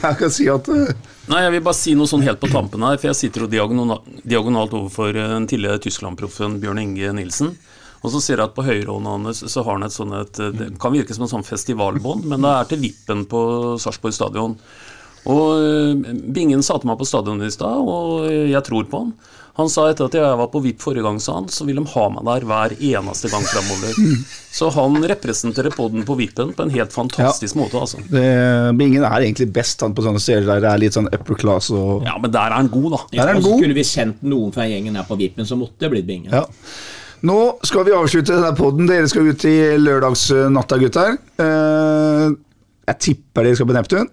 Jeg kan si at eh, Nei, jeg vil bare si noe sånn helt på tampen her, for jeg sitter jo diagonalt overfor eh, den tidligere Tyskland-proffen Bjørn Inge Nilsen. Og så ser jeg at på høyrehånda hans så har han et sånn et Det kan virke som en sånn festivalbånd, men det er til vippen på Sarpsborg stadion. Og eh, Bingen sa til meg på stadionet i stad, og jeg tror på han. Han sa etter at jeg var på VIP forrige gang, sa han, så vil de ha meg der hver eneste gang framover. Så han representerer podden på VIP-en på en helt fantastisk måte, altså. Det, Bingen er egentlig best han på sånne steder der det er litt sånn upper class og Ja, men der er han god, da. Der er han god. Skulle vi sendt noen fra gjengen her på VIP-en, så måtte det blitt Bingen. Ja. Nå skal vi avslutte denne podden. Dere skal ut i lørdagsnatta, gutter. Eh, jeg tipper dere skal på Neptun.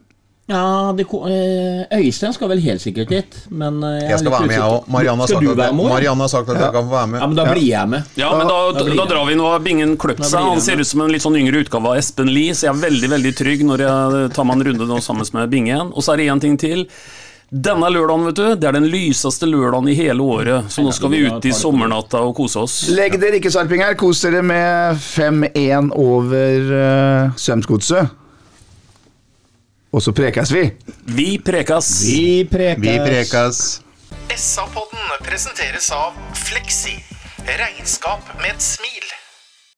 Ja, det, eh, Øystein skal vel helt sikkert dit, men eh, jeg, Jeg skal være med, jeg òg. Marianne har sagt at, være? Marianne har sagt at jeg kan få være Ja, men da blir jeg med. Ja, men da, Da da drar vi. Nå har Bingen kløpt seg. Han ser ut som en litt sånn yngre utgave av Espen Lie, så jeg er veldig veldig trygg når jeg tar meg en runde nå sammen med Bingen. Og så er det én ting til. Denne lørdagen, vet du, det er den lyseste lørdagen i hele året. Så nå skal vi ut i sommernatta og kose oss. Legg dere ikke, sarpinger. Kos dere med 5-1 over uh, Strømsgodset. Og så prekes vi. Vi prekas. Vi prekes. Vi prekas. SA-podden presenteres av Fleksi. Regnskap med et smil.